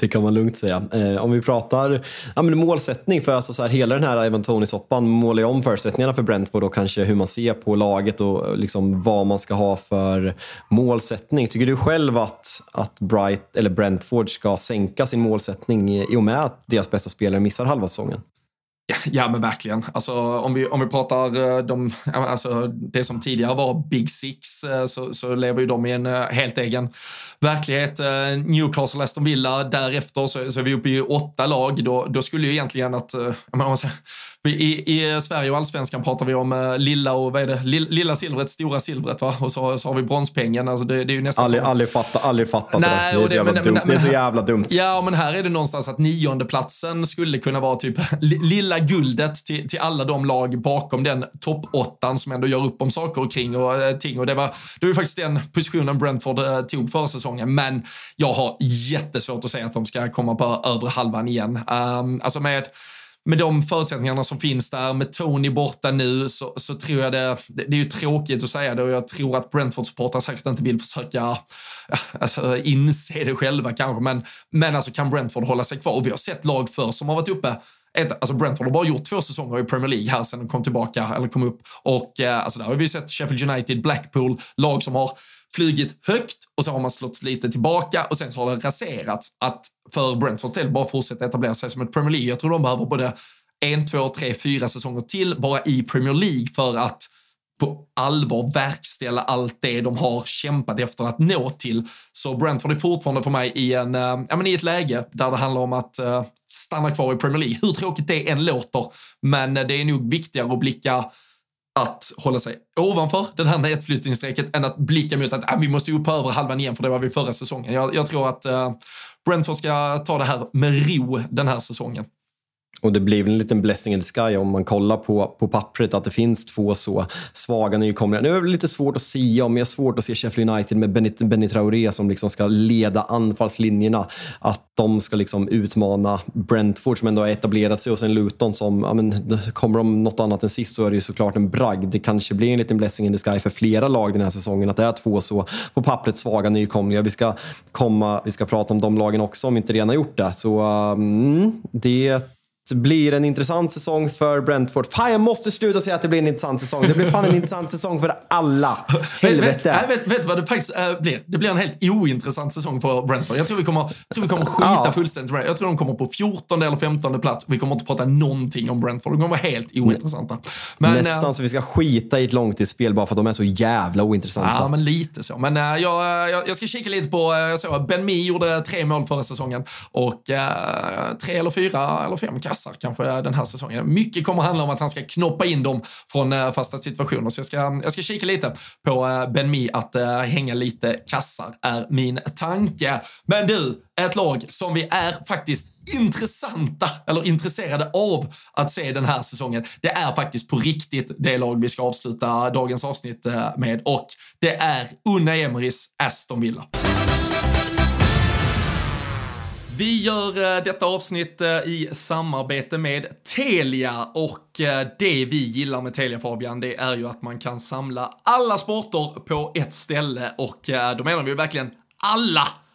det kan man lugnt säga. Eh, om vi pratar ja, men målsättning för alltså så här, hela den här Evan Tony-soppan målar ju om förutsättningarna för Brentford och kanske hur man ser på laget och eh, liksom vad man ska ha för målsättning. Tycker du själv att, att Bright, eller Brentford ska sänka sin målsättning i och med att deras bästa spelare missar halva säsongen? Ja, ja, men verkligen. Alltså, om, vi, om vi pratar eh, de, alltså, det som tidigare var Big Six eh, så, så lever ju de i en eh, helt egen verklighet. Newcastle, Aston Villa, därefter så, så är vi uppe i åtta lag. Då, då skulle ju egentligen att, jag menar, i, I Sverige och allsvenskan pratar vi om uh, lilla och vad är det? Lilla silvret, stora silvret va? Och så, så har vi bronspengen. Alltså det, det är ju nästan aldrig, som... aldrig, fatta, aldrig fattat Nej, det. Det är, jävla men, dumt. Men, det är så jävla dumt. Ja, men här är det någonstans att niondeplatsen skulle kunna vara typ lilla guldet till, till alla de lag bakom den toppåttan som ändå gör upp om saker och kring och uh, ting. Och det var, det var faktiskt den positionen Brentford tog förra säsongen. Men jag har jättesvårt att säga att de ska komma på övre halvan igen. Um, alltså med med de förutsättningarna som finns där, med Tony borta nu, så, så tror jag det, det, är ju tråkigt att säga det och jag tror att Brentford-supportrar säkert inte vill försöka alltså, inse det själva kanske, men, men alltså kan Brentford hålla sig kvar? Och vi har sett lag för som har varit uppe ett, alltså Brentford har bara gjort två säsonger i Premier League här sen de kom tillbaka, eller kom upp. Och eh, alltså där har vi sett Sheffield United, Blackpool, lag som har flugit högt och så har man slått lite tillbaka och sen så har det raserats. Att för Brentfords del bara fortsätta etablera sig som ett Premier League. Jag tror de behöver både en, två, tre, fyra säsonger till bara i Premier League för att på allvar verkställa allt det de har kämpat efter att nå till. Så Brentford är fortfarande för mig i, en, äh, ja, men i ett läge där det handlar om att äh, stanna kvar i Premier League. Hur tråkigt det än låter, men eh, det är nog viktigare att blicka att hålla sig ovanför det här nedflyttningsstrecket än att blicka mot att äh, vi måste upp på halvan igen för det var vi förra säsongen. Jag, jag tror att äh, Brentford ska ta det här med ro den här säsongen. Och det blir väl en liten blessing in the sky om man kollar på, på pappret att det finns två så svaga nykomlingar. Nu är det lite svårt att se om, jag har svårt att se Sheffield United med Benny, Benny Traoré som liksom ska leda anfallslinjerna. Att de ska liksom utmana Brentford som ändå har etablerat sig och sen Luton som, ja men kommer de något annat än sist så är det ju såklart en bragd. Det kanske blir en liten blessing in the sky för flera lag den här säsongen att det är två så på pappret svaga nykomlingar. Vi ska komma, vi ska prata om de lagen också om vi inte redan har gjort det. Så um, det blir en intressant säsong för Brentford. Fan, jag måste sluta säga att det blir en intressant säsong. Det blir fan en intressant säsong för alla. Helvete. vet, vet, vet vad det faktiskt äh, blir? Det blir en helt ointressant säsong för Brentford. Jag tror vi kommer, tror vi kommer skita ja. fullständigt med det. Jag tror de kommer på 14 eller 15 plats. Vi kommer inte prata någonting om Brentford. De kommer vara helt ointressanta. Men, Nästan äh, så vi ska skita i ett långtidsspel bara för att de är så jävla ointressanta. Ja, men lite så. Men äh, jag, jag, jag, ska kika lite på, såg Ben Mee gjorde tre mål förra säsongen och tre eller fyra eller fem kassar kanske den här säsongen. Mycket kommer handla om att han ska knoppa in dem från eh, fasta situationer. Så jag ska, jag ska kika lite på eh, Ben Mi att eh, hänga lite kassar är min tanke. Men du, ett lag som vi är faktiskt intressanta eller intresserade av att se den här säsongen. Det är faktiskt på riktigt det lag vi ska avsluta dagens avsnitt med och det är Unna Emerys Aston Villa. Vi gör eh, detta avsnitt eh, i samarbete med Telia och eh, det vi gillar med Telia Fabian, det är ju att man kan samla alla sporter på ett ställe och då menar vi verkligen alla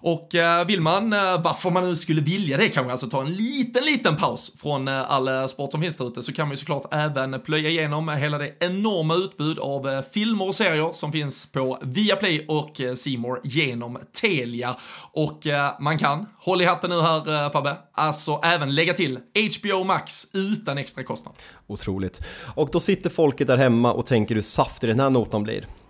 Och eh, vill man, eh, varför man nu skulle vilja det, kanske alltså ta en liten, liten paus från eh, all sport som finns där ute, så kan man ju såklart även plöja igenom hela det enorma utbud av filmer och serier som finns på Viaplay och Simor genom Telia. Och man kan, håll i hatten nu här Fabbe, alltså även lägga till HBO Max utan extra kostnad. Otroligt. Och då sitter folket där hemma och tänker hur saftig den här notan blir.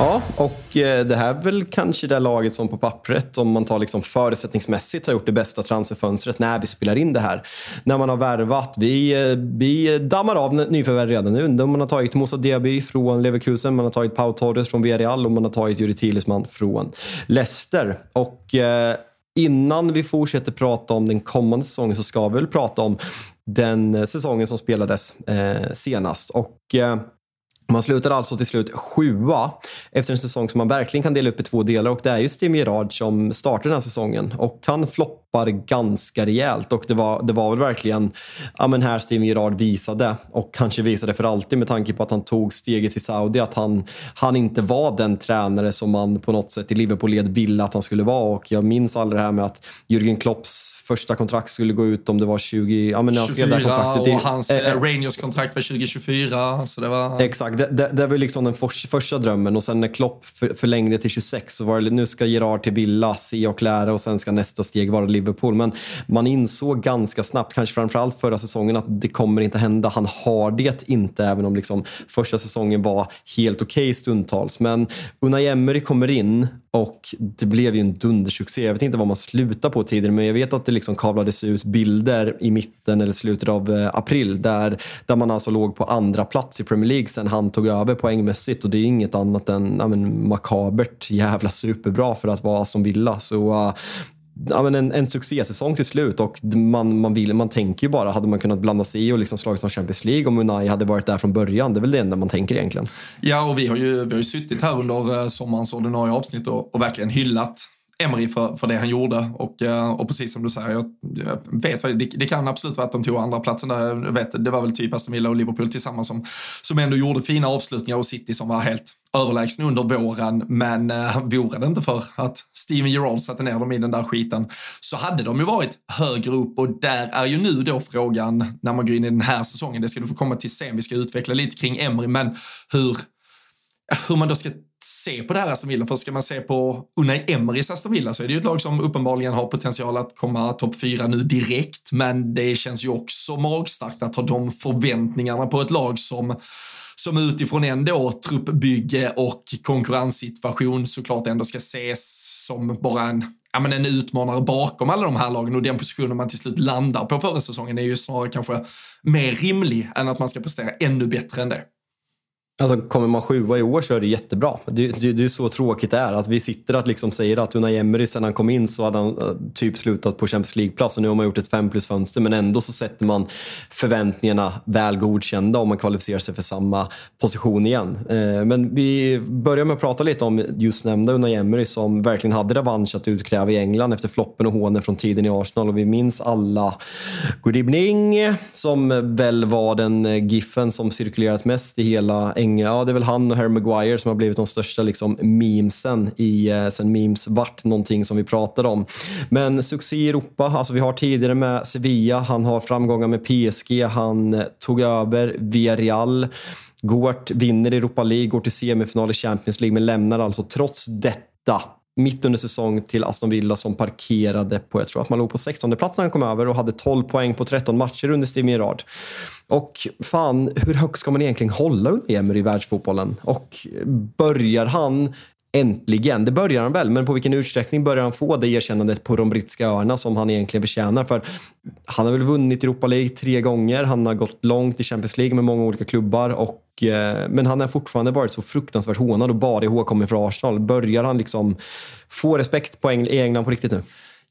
Ja, och eh, det här är väl kanske det laget som på pappret, om man tar liksom förutsättningsmässigt, har gjort det bästa transferfönstret när vi spelar in det här. När man har värvat. Vi, eh, vi dammar av nyförvärv redan nu. Man har tagit Moussa Diaby från Leverkusen, man har tagit Pau Torres från Villarreal och man har tagit Juri Tillisman från Leicester. Och eh, innan vi fortsätter prata om den kommande säsongen så ska vi väl prata om den säsongen som spelades senast. Och man slutar alltså till slut sjua efter en säsong som man verkligen kan dela upp i två delar och det är ju Steven Gerard som startar den här säsongen. Och han floppar ganska rejält och det var, det var väl verkligen ja, men här Steven Gerard visade och kanske visade för alltid med tanke på att han tog steget till Saudi att han, han inte var den tränare som man på något sätt i Liverpool-led ville att han skulle vara. Och jag minns aldrig det här med att Jürgen Klopps första kontrakt skulle gå ut om det var 20... Ja, men 24 och hans äh, Rangers kontrakt var 2024. Så det var... Exakt det, det, det var liksom den för, första drömmen och sen när Klopp för, förlängde till 26 så var det nu ska Gerard till Villa, se och lära och sen ska nästa steg vara Liverpool. Men man insåg ganska snabbt, kanske framförallt förra säsongen, att det kommer inte hända. Han har det inte, även om liksom första säsongen var helt okej okay stundtals. Men Unai Emery kommer in och det blev ju en dundersuccé. Jag vet inte vad man slutade på tidigare, men jag vet att det liksom kavlades ut bilder i mitten eller slutet av eh, april där, där man alltså låg på andra plats i Premier League sen han tog över poängmässigt och det är inget annat än ja, men, makabert jävla superbra för att vara Aston Villa. Så uh, ja, men en, en succésäsong till slut och man, man, vill, man tänker ju bara, hade man kunnat blanda sig i och liksom slagit som Champions League om Unai hade varit där från början? Det är väl det enda man tänker egentligen. Ja, och vi har ju, vi har ju suttit här under eh, sommarens ordinarie avsnitt och, och verkligen hyllat Emery för, för det han gjorde. Och, eh, och precis som du säger, jag, vet det, det kan absolut vara att de tog andra platsen där. Jag vet, det var väl typ Aston Villa och Liverpool tillsammans som, som ändå gjorde fina avslutningar och City som var helt överlägsna under våren. Men eh, vore det inte för att Steven Gerrard satte ner dem i den där skiten så hade de ju varit högre upp och där är ju nu då frågan när man går in i den här säsongen. Det ska du få komma till sen. Vi ska utveckla lite kring Emery, men hur hur man då ska se på det här Aston Villa. För ska man se på Unai Emerys Aston Villa så är det ju ett lag som uppenbarligen har potential att komma topp fyra nu direkt. Men det känns ju också magstarkt att ha de förväntningarna på ett lag som som utifrån ändå truppbygge och konkurrenssituation såklart ändå ska ses som bara en, ja, men en utmanare bakom alla de här lagen och den positionen man till slut landar på förra säsongen är ju snarare kanske mer rimlig än att man ska prestera ännu bättre än det. Alltså, kommer man sjua i år så är det jättebra. Det, det, det är så tråkigt det är. Att vi sitter och liksom säger att Unai Emery sen han kom in så hade han eh, typ slutat på Champions League-plats och nu har man gjort ett 5 plus fönster men ändå så sätter man förväntningarna väl godkända om man kvalificerar sig för samma position igen. Eh, men vi börjar med att prata lite om just nämnda Unai Emery som verkligen hade revansch att utkräva i England efter floppen och hånen från tiden i Arsenal och vi minns alla Good evening som väl var den eh, giffen som cirkulerat mest i hela England Ja, det är väl han och Harry Maguire som har blivit de största liksom, memesen i, eh, sen memes vart någonting som vi pratade om. Men succé i Europa, alltså vi har tidigare med Sevilla, han har framgångar med PSG, han eh, tog över Villarreal. Gort vinner Europa League, går till semifinal i Champions League men lämnar alltså trots detta mitt under säsong till Aston Villa som parkerade på, jag tror att man låg på 16 plats när han kom över och hade 12 poäng på 13 matcher under Steven Gerrard. Och fan, hur högt ska man egentligen hålla under Emery i världsfotbollen? Och börjar han Äntligen, det börjar han väl, men på vilken utsträckning börjar han få det erkännandet på de brittiska öarna som han egentligen förtjänar? För han har väl vunnit Europa League tre gånger, han har gått långt i Champions League med många olika klubbar, och, eh, men han har fortfarande varit så fruktansvärt hånad och bara ihågkommen för Arsenal. Börjar han liksom få respekt på Engl i England på riktigt nu?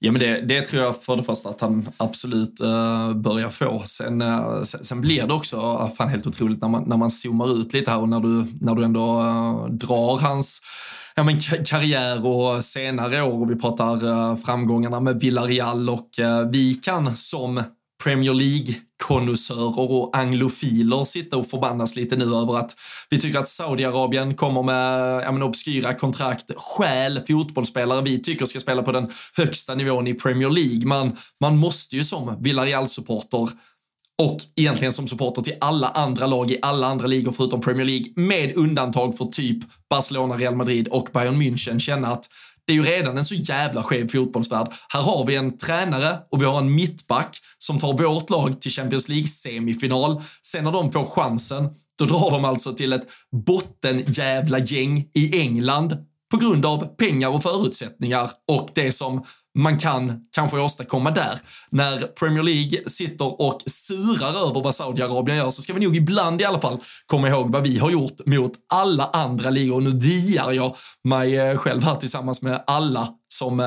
Ja, men det, det tror jag för det första att han absolut uh, börjar få. Sen, eh, uh, sen, sen, blir det också uh, fan helt otroligt när man, när man zoomar ut lite här och när du, när du ändå drar hans ja, men karriär och senare år och vi pratar eh, framgångarna med Villarreal och eh, vi kan som Premier League-konnässörer och anglofiler sitta och förbannas lite nu över att vi tycker att Saudiarabien kommer med ja, men obskyra kontrakt, stjäl fotbollsspelare vi tycker ska spela på den högsta nivån i Premier League. Man, man måste ju som Villarreal-supporter och egentligen som supporter till alla andra lag i alla andra ligor förutom Premier League, med undantag för typ Barcelona, Real Madrid och Bayern München, känna att det är ju redan en så jävla skev fotbollsvärld. Här har vi en tränare och vi har en mittback som tar vårt lag till Champions League-semifinal. Sen när de får chansen Då drar de alltså till ett bottenjävla gäng i England på grund av pengar och förutsättningar och det som man kan kanske åstadkomma där. När Premier League sitter och surar över vad Saudiarabien gör så ska vi nog ibland i alla fall komma ihåg vad vi har gjort mot alla andra ligor. Nu diar jag mig eh, själv här tillsammans med alla som eh,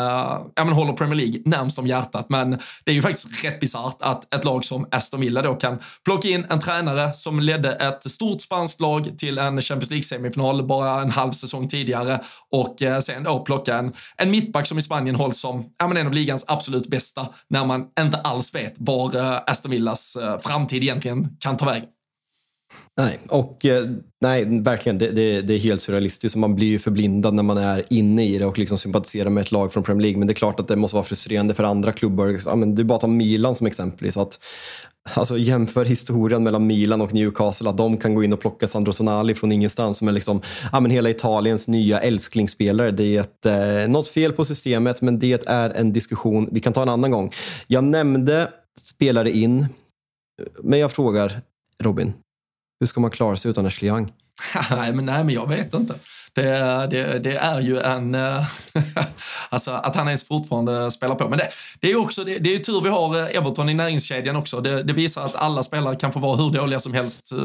ja, men håller Premier League närmst om hjärtat. Men det är ju faktiskt rätt bisarrt att ett lag som Aston Villa då kan plocka in en tränare som ledde ett stort spanskt lag till en Champions League-semifinal bara en halv säsong tidigare och eh, sen då plocka en, en mittback som i Spanien hålls som ja, men en av ligans absolut bästa när man inte alls vet var eh, Aston Villas eh, framtid egentligen kan ta vägen. Nej, och eh, nej, verkligen. Det, det, det, är helt surrealistiskt. Man blir ju förblindad när man är inne i det och liksom sympatiserar med ett lag från Premier League. Men det är klart att det måste vara frustrerande för andra klubbar. Ja, men du bara tar Milan som exempel. Så att, alltså, jämför historien mellan Milan och Newcastle. Att de kan gå in och plocka Sandro Tonali från ingenstans. Som är liksom, ja, men hela Italiens nya älsklingsspelare. Det är ett, eh, något fel på systemet, men det är en diskussion vi kan ta en annan gång. Jag nämnde spelare in, men jag frågar Robin, hur ska man klara sig utan Ashley Young? nej, men, nej, men jag vet inte. Det, det, det är ju en... Eh, alltså att han ens fortfarande spelar på. Men det, det är också, det, det är tur vi har eh, Everton i näringskedjan också. Det, det, visar att alla spelare kan få vara hur dåliga som helst eh,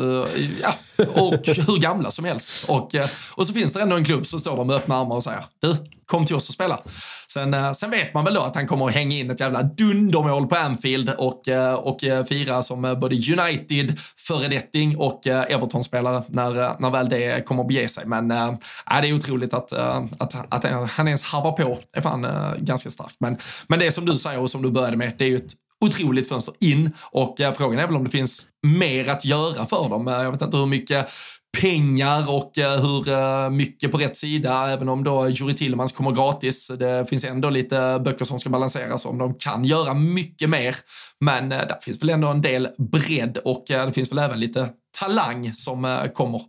ja, och hur gamla som helst. Och, och så finns det ändå en klubb som står där med öppna armar och säger du, kom till oss och spela. Sen, sen vet man väl då att han kommer att hänga in ett jävla dundermål på Anfield och, och fira som både United, föredetting och Everton-spelare när, när väl det kommer att bege sig. Men äh, det är otroligt att, eh, att, att han ens harvar på. Det är fan eh, ganska starkt. Men, men det som du säger och som du började med, det är ju ett otroligt fönster in och eh, frågan är väl om det finns mer att göra för dem. Jag vet inte hur mycket pengar och hur mycket på rätt sida, även om då Juri Tillmans kommer gratis. Det finns ändå lite böcker som ska balanseras om de kan göra mycket mer. Men där finns väl ändå en del bredd och det finns väl även lite talang som kommer.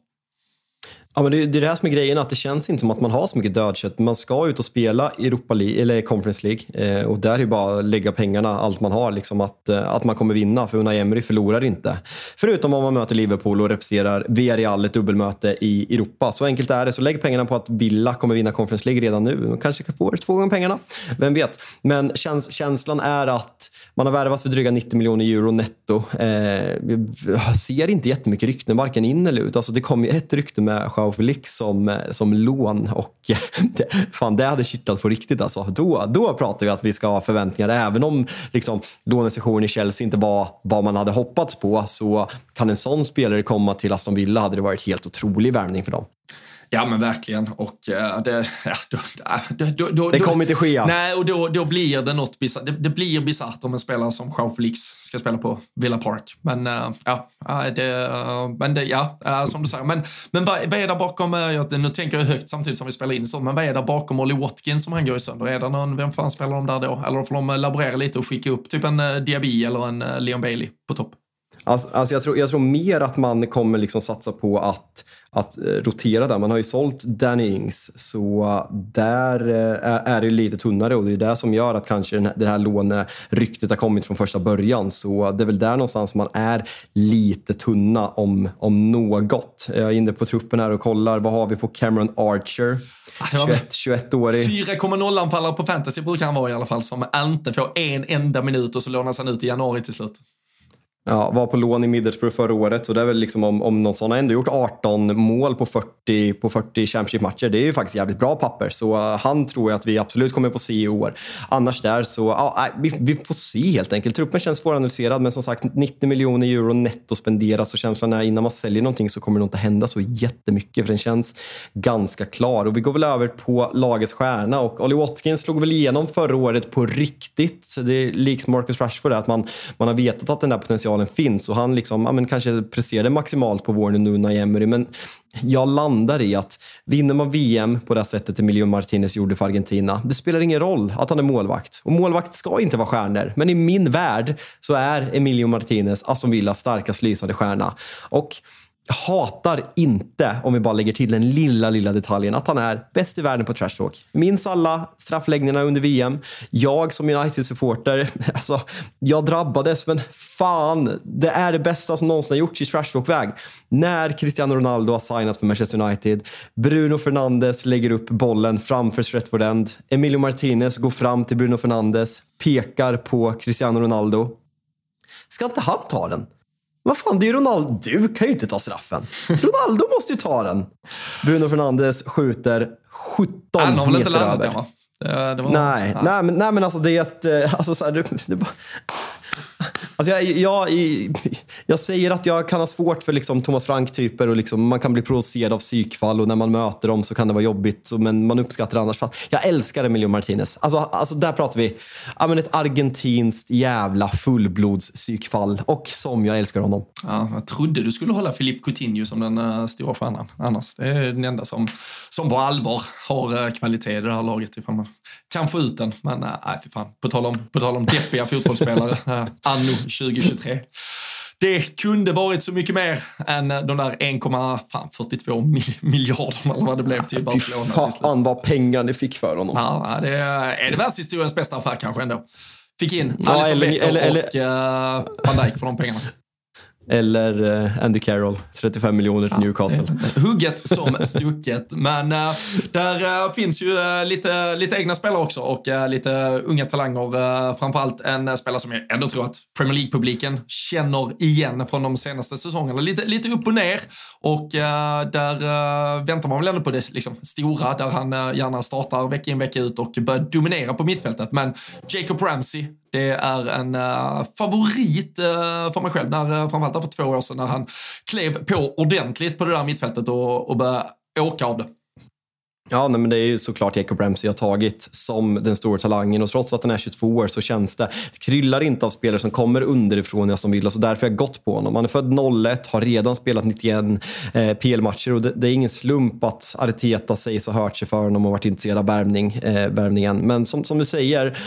Ja, men det, det är det här som är grejen, att det känns inte som att man har så mycket dödkött. Man ska ut och spela Europa League, eller Conference League eh, och där är det bara att lägga pengarna, allt man har, liksom att, eh, att man kommer vinna. För Unai Emery förlorar inte. Förutom om man möter Liverpool och representerar Villarreal ett dubbelmöte i Europa. Så enkelt är det. Så lägg pengarna på att Villa kommer vinna Conference League redan nu. Man kanske får två gånger pengarna. Vem vet? Men käns känslan är att man har värvat för dryga 90 miljoner euro netto. Eh, ser inte jättemycket rykten, varken in eller ut. Alltså, det kom ju ett rykte med Joao Felix som, eh, som lån och eh, det, fan, det hade kittlat på riktigt. Alltså. Då, då pratar vi att vi ska ha förväntningar. Även om liksom, lånesessionen i Chelsea inte var vad man hade hoppats på så kan en sån spelare komma till Aston Villa hade det varit helt otrolig värvning för dem. Ja men verkligen. Och uh, det, ja, då, då, då, det kommer inte ske. Nej, och då, då blir det något bisarrt. Det, det, blir bisarrt om en spelare som Jean Felix ska spela på Villa Park. Men uh, ja, det, men det, ja som du säger. Men, men vad, vad är där bakom, uh, nu tänker jag högt samtidigt som vi spelar in så, men vad är där bakom Olly Watkins som han går i sönder? Är det någon, vem fan spelar de där då? Eller får de laborera lite och skicka upp typ en Diaby eller en Leon Bailey på topp? Alltså, alltså jag, tror, jag tror mer att man kommer liksom satsa på att, att eh, rotera där. Man har ju sålt Danny Ings, så där eh, är det lite tunnare och det är det som gör att kanske det här låneryktet har kommit från första början. Så det är väl där någonstans man är lite tunna om, om något. Jag är inne på truppen här och kollar. Vad har vi på Cameron Archer? 21, 21-årig. 4,0-anfallare på fantasy brukar han vara i alla fall, som inte får en enda minut och så lånas han ut i januari till slut. Ja, var på lån i Middlesbrough förra året, så det är väl liksom om, om någon sån har ändå gjort 18 mål på 40, på 40 Championship-matcher. Det är ju faktiskt jävligt bra papper, så eh, han tror jag att vi absolut kommer få se i år. Annars där så, ja, vi, vi får se helt enkelt. Truppen känns svåranalyserad, men som sagt 90 miljoner euro netto spenderas och känslan är innan man säljer någonting så kommer det nog inte hända så jättemycket, för den känns ganska klar. Och vi går väl över på lagets stjärna och Ollie Watkins slog väl igenom förra året på riktigt. Det är likt Marcus Rashford, att man, man har vetat att den där potentialen potentialen finns och han liksom, ja, men kanske presterade maximalt på våren nu när Emery. Men jag landar i att vinner man VM på det sättet Emilio Martinez gjorde för Argentina, det spelar ingen roll att han är målvakt. Och målvakt ska inte vara stjärnor, men i min värld så är Emilio Martinez Aston Villas starkast lysande stjärna. Och hatar inte, om vi bara lägger till den lilla, lilla detaljen, att han är bäst i världen på trash talk. Minns alla straffläggningarna under VM. Jag som United-supporter, alltså, jag drabbades, men fan, det är det bästa som någonsin har gjorts i trash talk-väg. När Cristiano Ronaldo har signat för Manchester United, Bruno Fernandes lägger upp bollen framför Stretford End, Emilio Martinez går fram till Bruno Fernandes, pekar på Cristiano Ronaldo. Ska inte han ta den? Vad fan, det är ju Ronaldo. Du kan ju inte ta straffen. Ronaldo måste ju ta den. Bruno Fernandes skjuter 17 meter över. Han väl inte landat den va? Det, det var, nej, nej, men, nej, men alltså det är ett... Eh, alltså, så här, det, det bara, Alltså jag, jag, jag, säger att jag kan ha svårt för liksom Thomas Frank-typer och liksom man kan bli provocerad av psykfall och när man möter dem så kan det vara jobbigt, men man uppskattar annars. Jag älskar Emilio Martinez. Alltså, alltså där pratar vi ja, men ett argentinskt jävla fullblodspsykfall och som jag älskar honom. Ja, jag trodde du skulle hålla Filip Coutinho som den uh, stora stjärnan annars. Det är den enda som, som på allvar har uh, kvalitet i det här laget ifall man kan få ut den. Men uh, nej, för fan. På tal om, på tal om deppiga fotbollsspelare, uh, anno 2023. Det kunde varit så mycket mer än de där 1,42 miljarderna eller vad det blev till Barcelona. Fy fan vad pengar ni fick för honom. Ja, det är, det världshistoriens bästa affär kanske ändå. Fick in ja, Alisson eller, Becker eller, eller, och uh, van Dijk för de pengarna. Eller uh, Andy Carroll, 35 miljoner till ja, Newcastle. Hugget som stucket. Men uh, där uh, finns ju lite, lite egna spelare också och lite unga talanger. framförallt en spelare som jag ändå tror att Premier League-publiken känner igen från de senaste säsongerna. Lite, lite upp och ner. Och där väntar man väl ändå på det liksom, stora, där han gärna startar vecka in vecka ut och börjar dominera på mittfältet. Men Jacob Ramsey, det är en favorit för mig själv, när, uh, framförallt för två år sedan när han klev på ordentligt på det där mittfältet och, och började åka av det. Ja, nej, men det är ju såklart Jacob Ramsey har tagit som den stora talangen och trots att han är 22 år så känns det, det kryllar inte av spelare som kommer underifrån i Aston Villa så därför har jag gått på honom. Han är född 01, har redan spelat 91 eh, PL-matcher och det, det, är ingen slump att Arteta sägs ha hört sig för honom och varit intresserad av värmning, eh, värvningen. Men som, som du säger,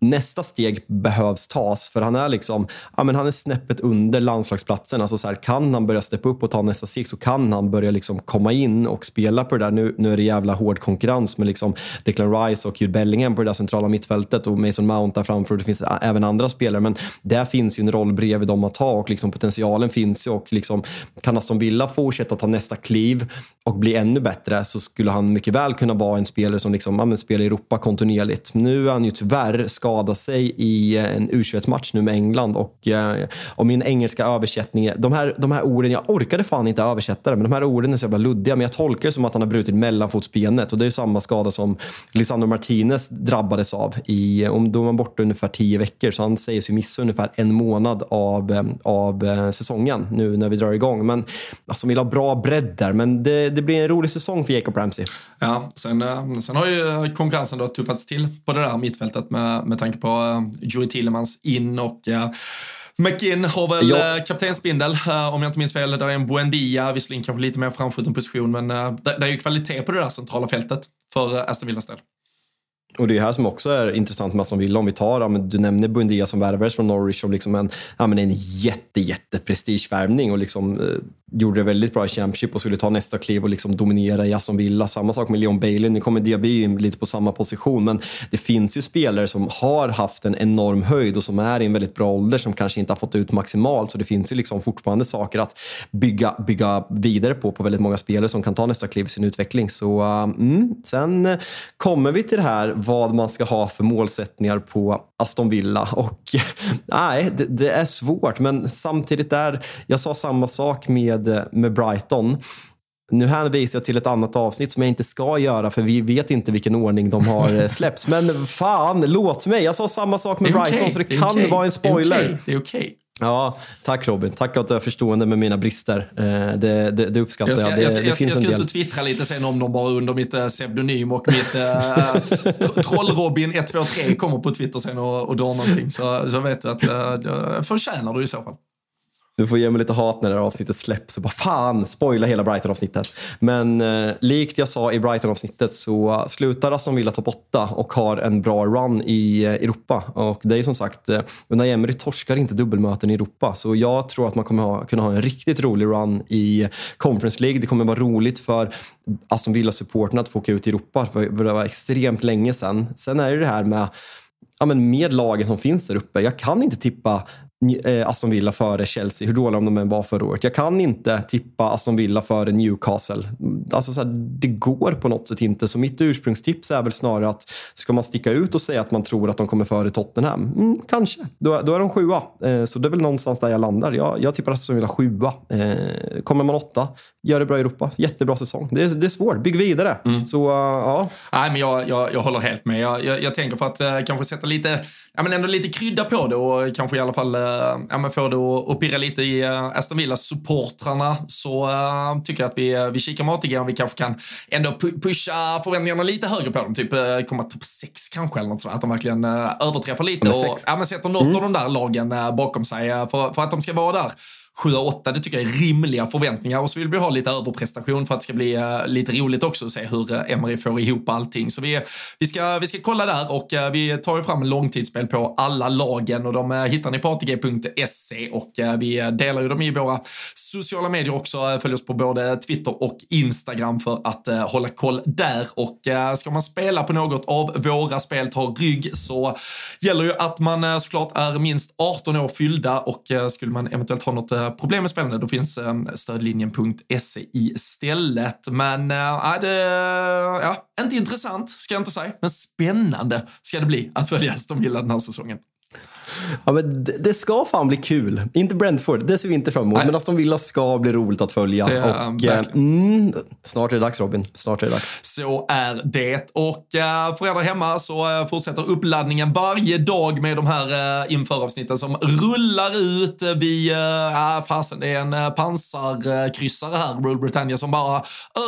nästa steg behövs tas för han är liksom, ja men han är snäppet under landslagsplatsen. Alltså så här, kan han börja steppa upp och ta nästa steg så kan han börja liksom komma in och spela på det där. Nu, nu är det jävla hård konkurrens med liksom Declan Rice och Jude Bellingham på det där centrala mittfältet och Mason Mount där framför och det finns även andra spelare. Men där finns ju en roll bredvid dem att ta och liksom potentialen finns ju och liksom kan Aston Villa fortsätta ta nästa kliv och bli ännu bättre så skulle han mycket väl kunna vara en spelare som liksom, ja, spelar i Europa kontinuerligt. Nu är han ju tyvärr skada sig i eh, en U21-match nu med England och, eh, och min engelska översättning, de här, de här orden, jag orkade fan inte översätta det, men de här orden är så jävla luddiga, men jag tolkar det som att han har brutit mellanfotsbenet och det är samma skada som Lisandro Martinez drabbades av. I, eh, om då var man borta ungefär tio veckor, så han sägs ju missa ungefär en månad av, av säsongen nu när vi drar igång. Men alltså, vill ha bra bredd där, men det, det blir en rolig säsong för Jacob Ramsey. Ja, sen, sen har ju konkurrensen då tuffats till på det där mittfältet med, med tanke på uh, Joey Tillemans in och uh, McInn har väl ja. Uh, kaptensbindel, om jag inte minns fel. Där är en Buendia, visserligen kanske lite mer framskjuten position, men det, är ju kvalitet på det där centrala fältet för Aston Villas del. Och det är här som också är intressant med Aston Villa. Om vi tar, ja, du nämner Buendia som värvades från Norwich som liksom en, ja, men en jätte, jätte prestigevärvning och liksom, eh, gjorde det väldigt bra i Championship och skulle ta nästa kliv och liksom dominera i Aston Villa. Samma sak med Leon Bailey. Nu kommer Diaby in lite på samma position, men det finns ju spelare som har haft en enorm höjd och som är i en väldigt bra ålder som kanske inte har fått ut maximalt. Så det finns ju liksom fortfarande saker att bygga, bygga vidare på, på väldigt många spelare som kan ta nästa kliv i sin utveckling. Så uh, mm. Sen kommer vi till det här vad man ska ha för målsättningar på Aston Villa. Och nej, det, det, är svårt, men samtidigt där, jag sa samma sak med, med Brighton. Nu hänvisar jag till ett annat avsnitt som jag inte ska göra för vi vet inte vilken ordning de har eh, släppts. Men fan, låt mig! Jag sa samma sak med Brighton okay. så det, det kan okay. vara en spoiler. Det är okej. Okay. Ja, tack Robin. Tack att du är förstående med mina brister. Eh, det, det, det uppskattar jag. Ska, jag, det, jag, ska, jag, jag ska ut och twittra lite sen om de bara under mitt eh, pseudonym och mitt äh, Troll-Robin123 kommer på Twitter sen och, och drar någonting. Så, så vet du att äh, förtjänar du i så fall. Du får ge mig lite hat när det här avsnittet släpps. och bara, fan, spoila hela Brighton-avsnittet. Men eh, likt jag sa i Brighton-avsnittet så slutar Aston Villa topp 8 och har en bra run i eh, Europa. Och det är som sagt, eh, Unai Emery torskar inte dubbelmöten i Europa. Så jag tror att man kommer ha, kunna ha en riktigt rolig run i Conference League. Det kommer vara roligt för Aston Villa-supporterna att få åka ut i Europa. För det var extremt länge sedan. Sen är det det här med ja, men med lagen som finns där uppe. Jag kan inte tippa Aston Villa före Chelsea, hur dåliga de än var förra året. Jag kan inte tippa Aston Villa före Newcastle. Alltså så här, det går på något sätt inte. Så mitt ursprungstips är väl snarare att ska man sticka ut och säga att man tror att de kommer före Tottenham? Mm, kanske. Då, då är de sjua. Eh, så det är väl någonstans där jag landar. Jag, jag tippar Aston Villa sjua. Eh, kommer man åtta, gör det bra i Europa. Jättebra säsong. Det är, det är svårt. Bygg vidare. Mm. Så uh, ja. Nej, men jag, jag, jag håller helt med. Jag, jag, jag tänker för att uh, kanske sätta lite, ja, men ändå lite krydda på det och kanske i alla fall uh, ja, men få det att, pirra lite i uh, Aston Villa-supportrarna så uh, tycker jag att vi, vi kikar matiga och vi kanske kan ändå pu pusha förväntningarna lite högre på dem. Typ komma topp sex kanske eller något sånt. Att de verkligen överträffar lite och ja, men sätter något mm. av de där lagen bakom sig för, för att de ska vara där 7-8, det tycker jag är rimliga förväntningar. Och så vill vi ha lite överprestation för att det ska bli uh, lite roligt också att se hur uh, Emery får ihop allting. Så vi, vi, ska, vi ska kolla där och uh, vi tar ju fram långtidsspel på alla lagen och de hittar ni på ATG.se och vi delar ju dem i våra sociala medier också. Följ oss på både Twitter och Instagram för att hålla koll där. Och ska man spela på något av våra spel, ta rygg, så gäller ju att man såklart är minst 18 år fyllda och skulle man eventuellt ha något problem med spelande, då finns eh, stödlinjen.se istället. Men äh, det, ja, inte intressant ska jag inte säga, men spännande ska det bli att följa Aston Villa den här säsongen. Ja, men det, det, ska fan bli kul. Inte Brentford, det ser vi inte fram emot. Nej. Men Aston Villa ska bli roligt att följa. Ja, och, eh, mm, snart är det dags Robin. Snart är det dags. Så är det. Och äh, för er där hemma så äh, fortsätter uppladdningen varje dag med de här äh, införavsnitten som rullar ut. Vi, äh, fasen, det är en pansarkryssare här, Rule Britannia, som bara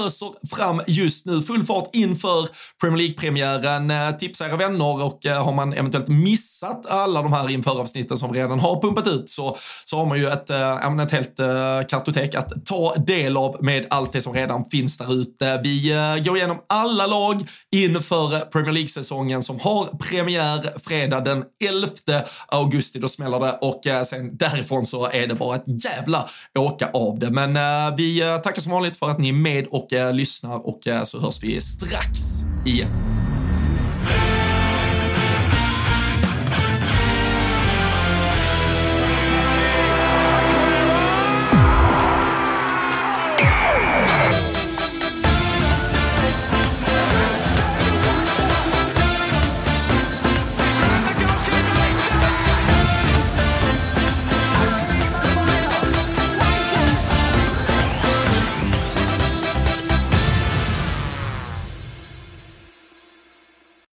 öser fram just nu. Full fart inför Premier League-premiären. Tipsa era vänner och har man eventuellt missat alla de här inför avsnitten som redan har pumpat ut så, så har man ju ett, äh, ett helt äh, kartotek att ta del av med allt det som redan finns där ute. Vi äh, går igenom alla lag inför Premier League-säsongen som har premiär fredag den 11 augusti. Då smäller det och äh, sen därifrån så är det bara ett jävla åka av det. Men äh, vi tackar som vanligt för att ni är med och lyssnar och så hörs vi strax igen.